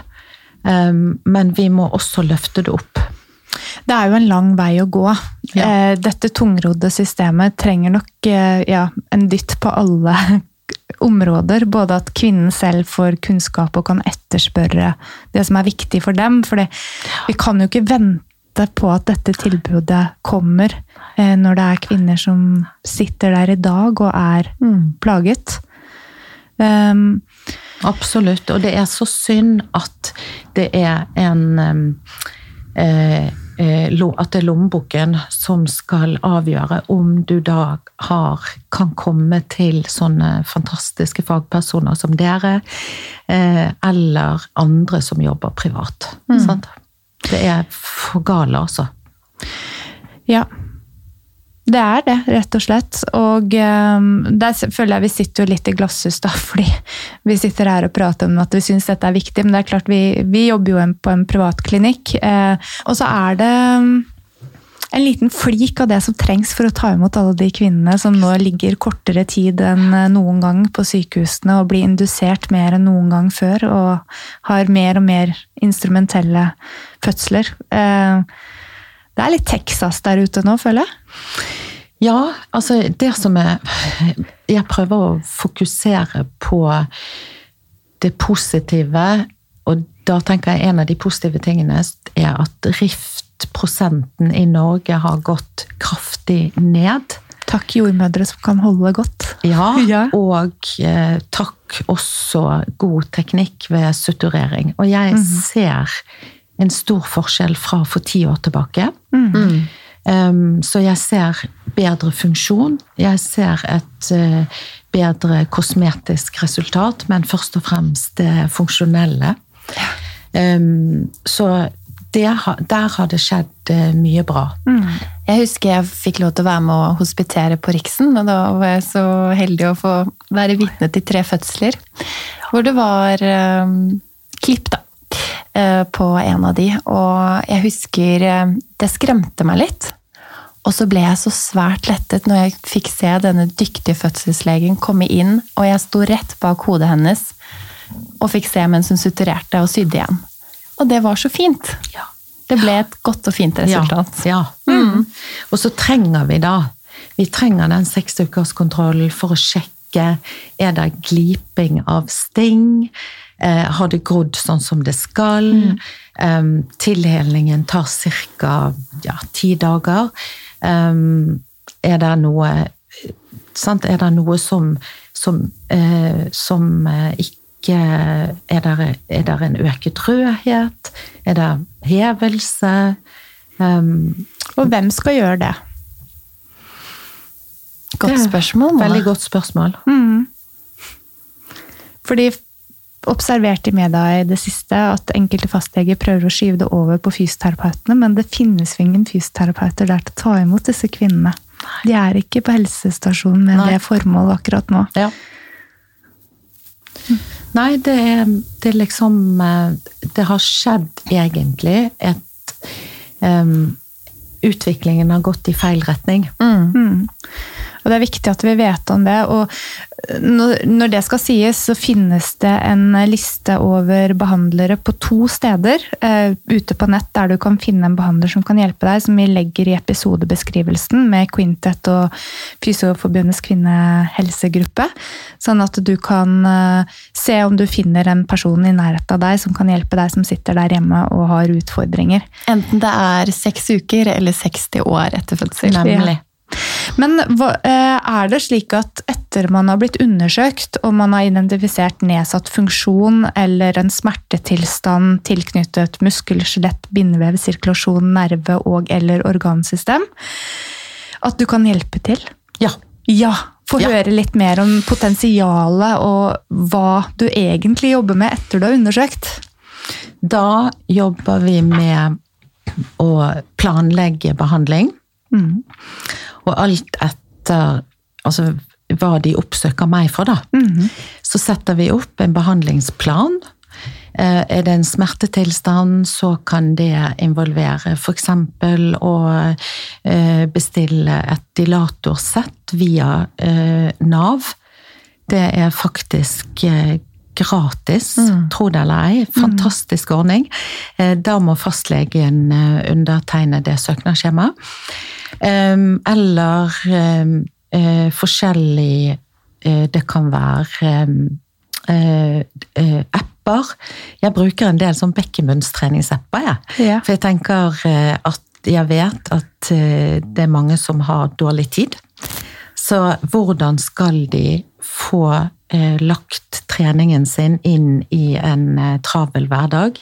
Um, Men vi må også løfte det opp. Det er jo en lang vei å gå. Ja. Eh, Dette tungrodde systemet trenger nok eh, ja, en dytt på alle <laughs> områder. Både at kvinnen selv får kunnskap og kan etterspørre det som er viktig for dem. For vi kan jo ikke vente på at dette tilbudet kommer eh, når det er kvinner som sitter der i dag og er plaget. Um, Absolutt. Og det er så synd at det er en um, eh, At det er lommeboken som skal avgjøre om du da har, kan komme til sånne fantastiske fagpersoner som dere, eh, eller andre som jobber privat. Sant? Det er for gale, altså. Ja. Det er det, rett og slett. Og um, der føler jeg vi sitter jo litt i glasshus, da, <laughs> fordi vi sitter her og prater om at vi syns dette er viktig. Men det er klart, vi, vi jobber jo på en privatklinikk. Eh, og så er det um, en liten flik av det som trengs for å ta imot alle de kvinnene som nå ligger kortere tid enn eh, noen gang på sykehusene og blir indusert mer enn noen gang før og har mer og mer instrumentelle fødsler. Eh, det er litt Texas der ute nå, føler jeg. Ja, altså det som er Jeg prøver å fokusere på det positive, og da tenker jeg en av de positive tingene er at riftprosenten i Norge har gått kraftig ned. Takk jordmødre som kan holde godt. Ja, <laughs> Ja. og eh, takk også god teknikk ved suturering. Og jeg ser en stor forskjell fra for ti år tilbake. Um, så jeg ser bedre funksjon. Jeg ser et uh, bedre kosmetisk resultat, men først og fremst det funksjonelle. Um, så det, der har det skjedd uh, mye bra. Mm. Jeg husker jeg fikk lov til å være med å hospitere på Riksen, og da var jeg så heldig å få være vitne til tre fødsler. Hvor det var um, klipp, da. Uh, på en av de. Og jeg husker uh, det skremte meg litt. Og så ble jeg så svært lettet når jeg fikk se denne dyktige fødselslegen komme inn, og jeg sto rett bak hodet hennes og fikk se mens hun suturerte og sydde igjen. Og det var så fint. Ja. Det ble et godt og fint resultat. Ja. ja. Mm. Og så trenger vi da Vi trenger den seksukerskontrollen for å sjekke er det gliping av sting. Eh, har det grodd sånn som det skal? Mm. Um, tilhelningen tar ca. Ja, ti dager. Um, er det noe sant? Er det noe som, som, eh, som uh, ikke er det, er det en øket rødhet? Er det hevelse? Um, og hvem skal gjøre det? Godt spørsmål. Veldig godt spørsmål. Mm. Fordi observert i media i det siste at enkelte fastleger prøver å skyve det over på fysioterapeutene, men det finnes ingen fysioterapeuter der til å ta imot disse kvinnene. De er ikke på helsestasjonen med Nei. det formålet akkurat nå. Ja. Nei, det er, det er, liksom eh, Det har skjedd egentlig et um, Utviklingen har gått i feil retning. Mm. Mm. Og det er viktig at vi vet om det. Og når det skal sies, så finnes det en liste over behandlere på to steder uh, ute på nett der du kan finne en behandler som kan hjelpe deg, som vi legger i episodebeskrivelsen med Quintet og Fysioforbundets kvinnehelsegruppe. Sånn at du kan uh, se om du finner en person i nærheten av deg som kan hjelpe deg som sitter der hjemme og har utfordringer. Enten det er seks uker eller 60 år etter fødsel. Nemlig. Ja. Men eh, er det slik at etter man har blitt undersøkt, og man har identifisert nedsatt funksjon eller en smertetilstand tilknyttet muskel, skjelett, bindevev, sirkulasjon, nerve og- eller organsystem, at du kan hjelpe til? Ja. Ja, Få ja. høre litt mer om potensialet og hva du egentlig jobber med etter du har undersøkt. Da jobber vi med å planlegge behandling. Mm. Og alt etter altså, hva de oppsøker meg for, da. Mm -hmm. Så setter vi opp en behandlingsplan. Eh, er det en smertetilstand, så kan det involvere f.eks. å eh, bestille et dilatorsett via eh, Nav. Det er faktisk gratis, mm. tro det eller ei. Fantastisk mm. ordning. Da må fastlegen undertegne det søknadsskjemaet. Eller eh, forskjellig eh, Det kan være eh, apper. Jeg bruker en del sånn bekkenbunnstreningsapper, jeg. Ja. For jeg tenker at jeg vet at det er mange som har dårlig tid. Så hvordan skal de få lagt treningen sin inn i en eh, travel hverdag.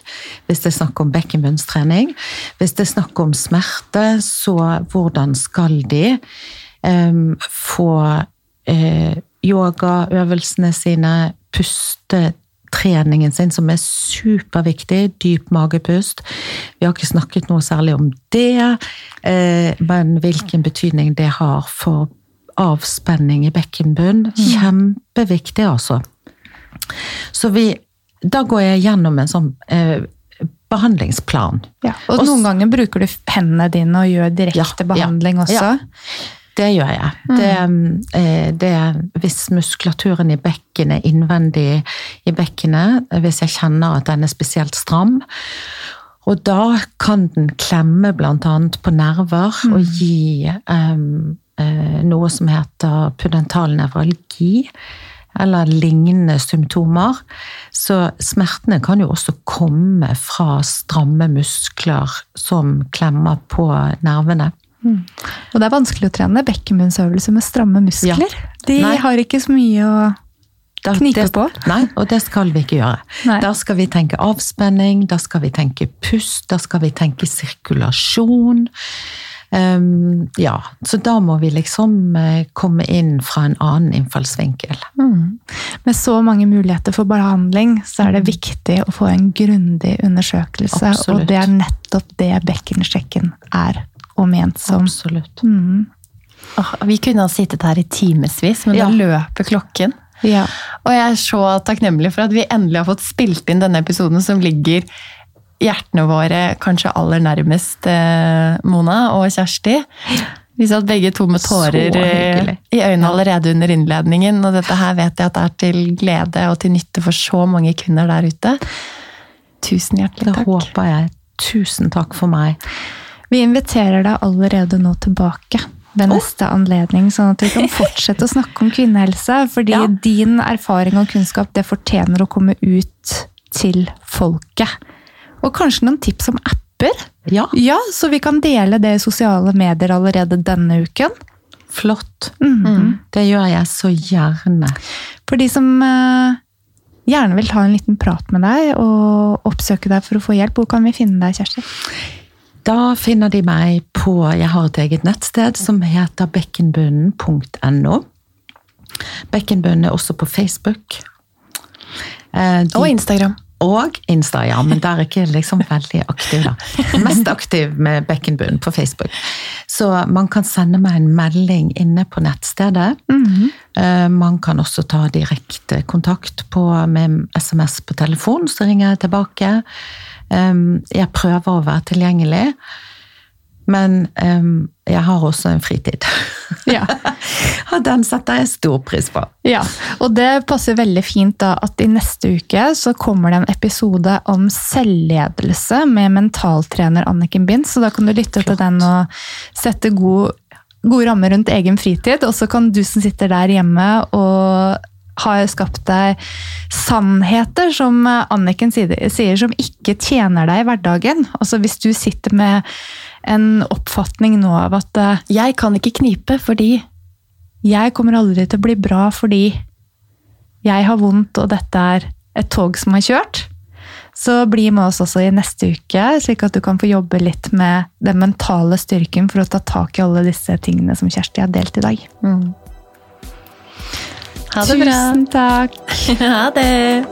Hvis det er snakk om bekkenbunnstrening. Hvis det er snakk om smerte, så hvordan skal de eh, få yogaøvelsene sine, puste treningen sin, som er superviktig. Dyp magepust. Vi har ikke snakket noe særlig om det, men hvilken betydning det har for avspenning i bekkenbunnen. Mm. Kjempeviktig, altså. Så vi Da går jeg gjennom en sånn eh, behandlingsplan. Ja, og Også, noen ganger bruker du hendene dine og gjør direkte ja, behandling ja, også? Det gjør jeg. Mm. Det, eh, det, hvis muskulaturen i bekkenet, innvendig i bekkenet, hvis jeg kjenner at den er spesielt stram, og da kan den klemme bl.a. på nerver mm. og gi um, noe som heter pudental nevralgi, eller lignende symptomer. Så smertene kan jo også komme fra stramme muskler som klemmer på nervene. Mm. Og det er vanskelig å trene bekkenbunnsøvelse med stramme muskler. Ja. De Nei. har ikke så mye å knipe på. Nei, og det skal vi ikke gjøre. Nei. Da skal vi tenke avspenning, da skal vi tenke pust, da skal vi tenke sirkulasjon. Um, ja, så da må vi liksom uh, komme inn fra en annen innfallsvinkel. Mm. Med så mange muligheter for behandling, så er det viktig å få en grundig undersøkelse. Absolutt. Og det er nettopp det bekkensjekken er og ment som. Absolutt. Mm. Oh, vi kunne ha sittet her i timevis, men Ja. da løper klokken. Ja. Og jeg er så takknemlig for at vi endelig har fått spilt inn denne episoden som ligger hjertene våre kanskje aller nærmest eh, Mona og Kjersti. Vi satt begge to med tårer eh, i øynene allerede under innledningen, og dette her vet jeg at det er til glede og til nytte for så mange kvinner der ute. Tusen hjertelig takk. Det håper jeg. Tusen takk for meg. Vi inviterer deg allerede nå tilbake ved neste anledning, sånn at vi kan <laughs> fortsette å snakke om kvinnehelse. Fordi Ja. din erfaring og kunnskap det fortjener å komme ut til folket. Og kanskje noen tips om apper? Ja, Ja, så vi kan dele det i sosiale medier allerede denne uken. flott. Mhm. Det gjør jeg så gjerne. For de som eh, gjerne vil ta en liten prat med deg og oppsøke deg for å få hjelp, hvor kan vi finne deg, Kjersti? Da finner de meg på Jeg har et eget nettsted som heter bekkenbunnen.no. Bekkenbunnen er også på Facebook. Eh, de- Og Instagram. Og Insta, ja, men der er ikke liksom veldig aktiv, da. Mest aktiv med Bekkenbunn på Facebook. Så man kan sende meg en melding inne på nettstedet. Eh, Man kan også ta direkte kontakt på, med SMS på telefon, så ringer jeg tilbake. Eh, Jeg prøver å være tilgjengelig, men um, jeg har også en fritid. Ja. <laughs> Og den setter jeg stor pris på. Ja, og det passer veldig fint da at i neste uke så kommer det en episode om selvledelse med mentaltrener Anniken Bind, så da kan du lytte til den og sette god, gode rammer rundt egen fritid, og så kan du som sitter der hjemme og har skapt deg sannheter, som Anniken sier, som ikke tjener deg i hverdagen. Altså hvis du sitter med en oppfatning nå av at eh, Jeg kan ikke knipe fordi jeg kommer aldri til å bli bra fordi jeg har vondt, og dette er et tog som har kjørt. Så bli med oss også i neste uke, slik at du kan få jobbe litt med den mentale styrken for å ta tak i alle disse tingene som Kjersti har delt i dag. Ha det bra. Tusen takk! <laughs> Ha det.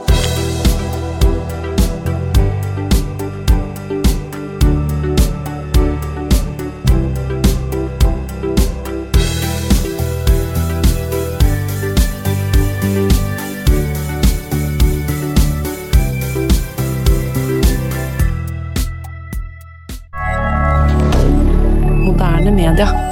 Moderne media.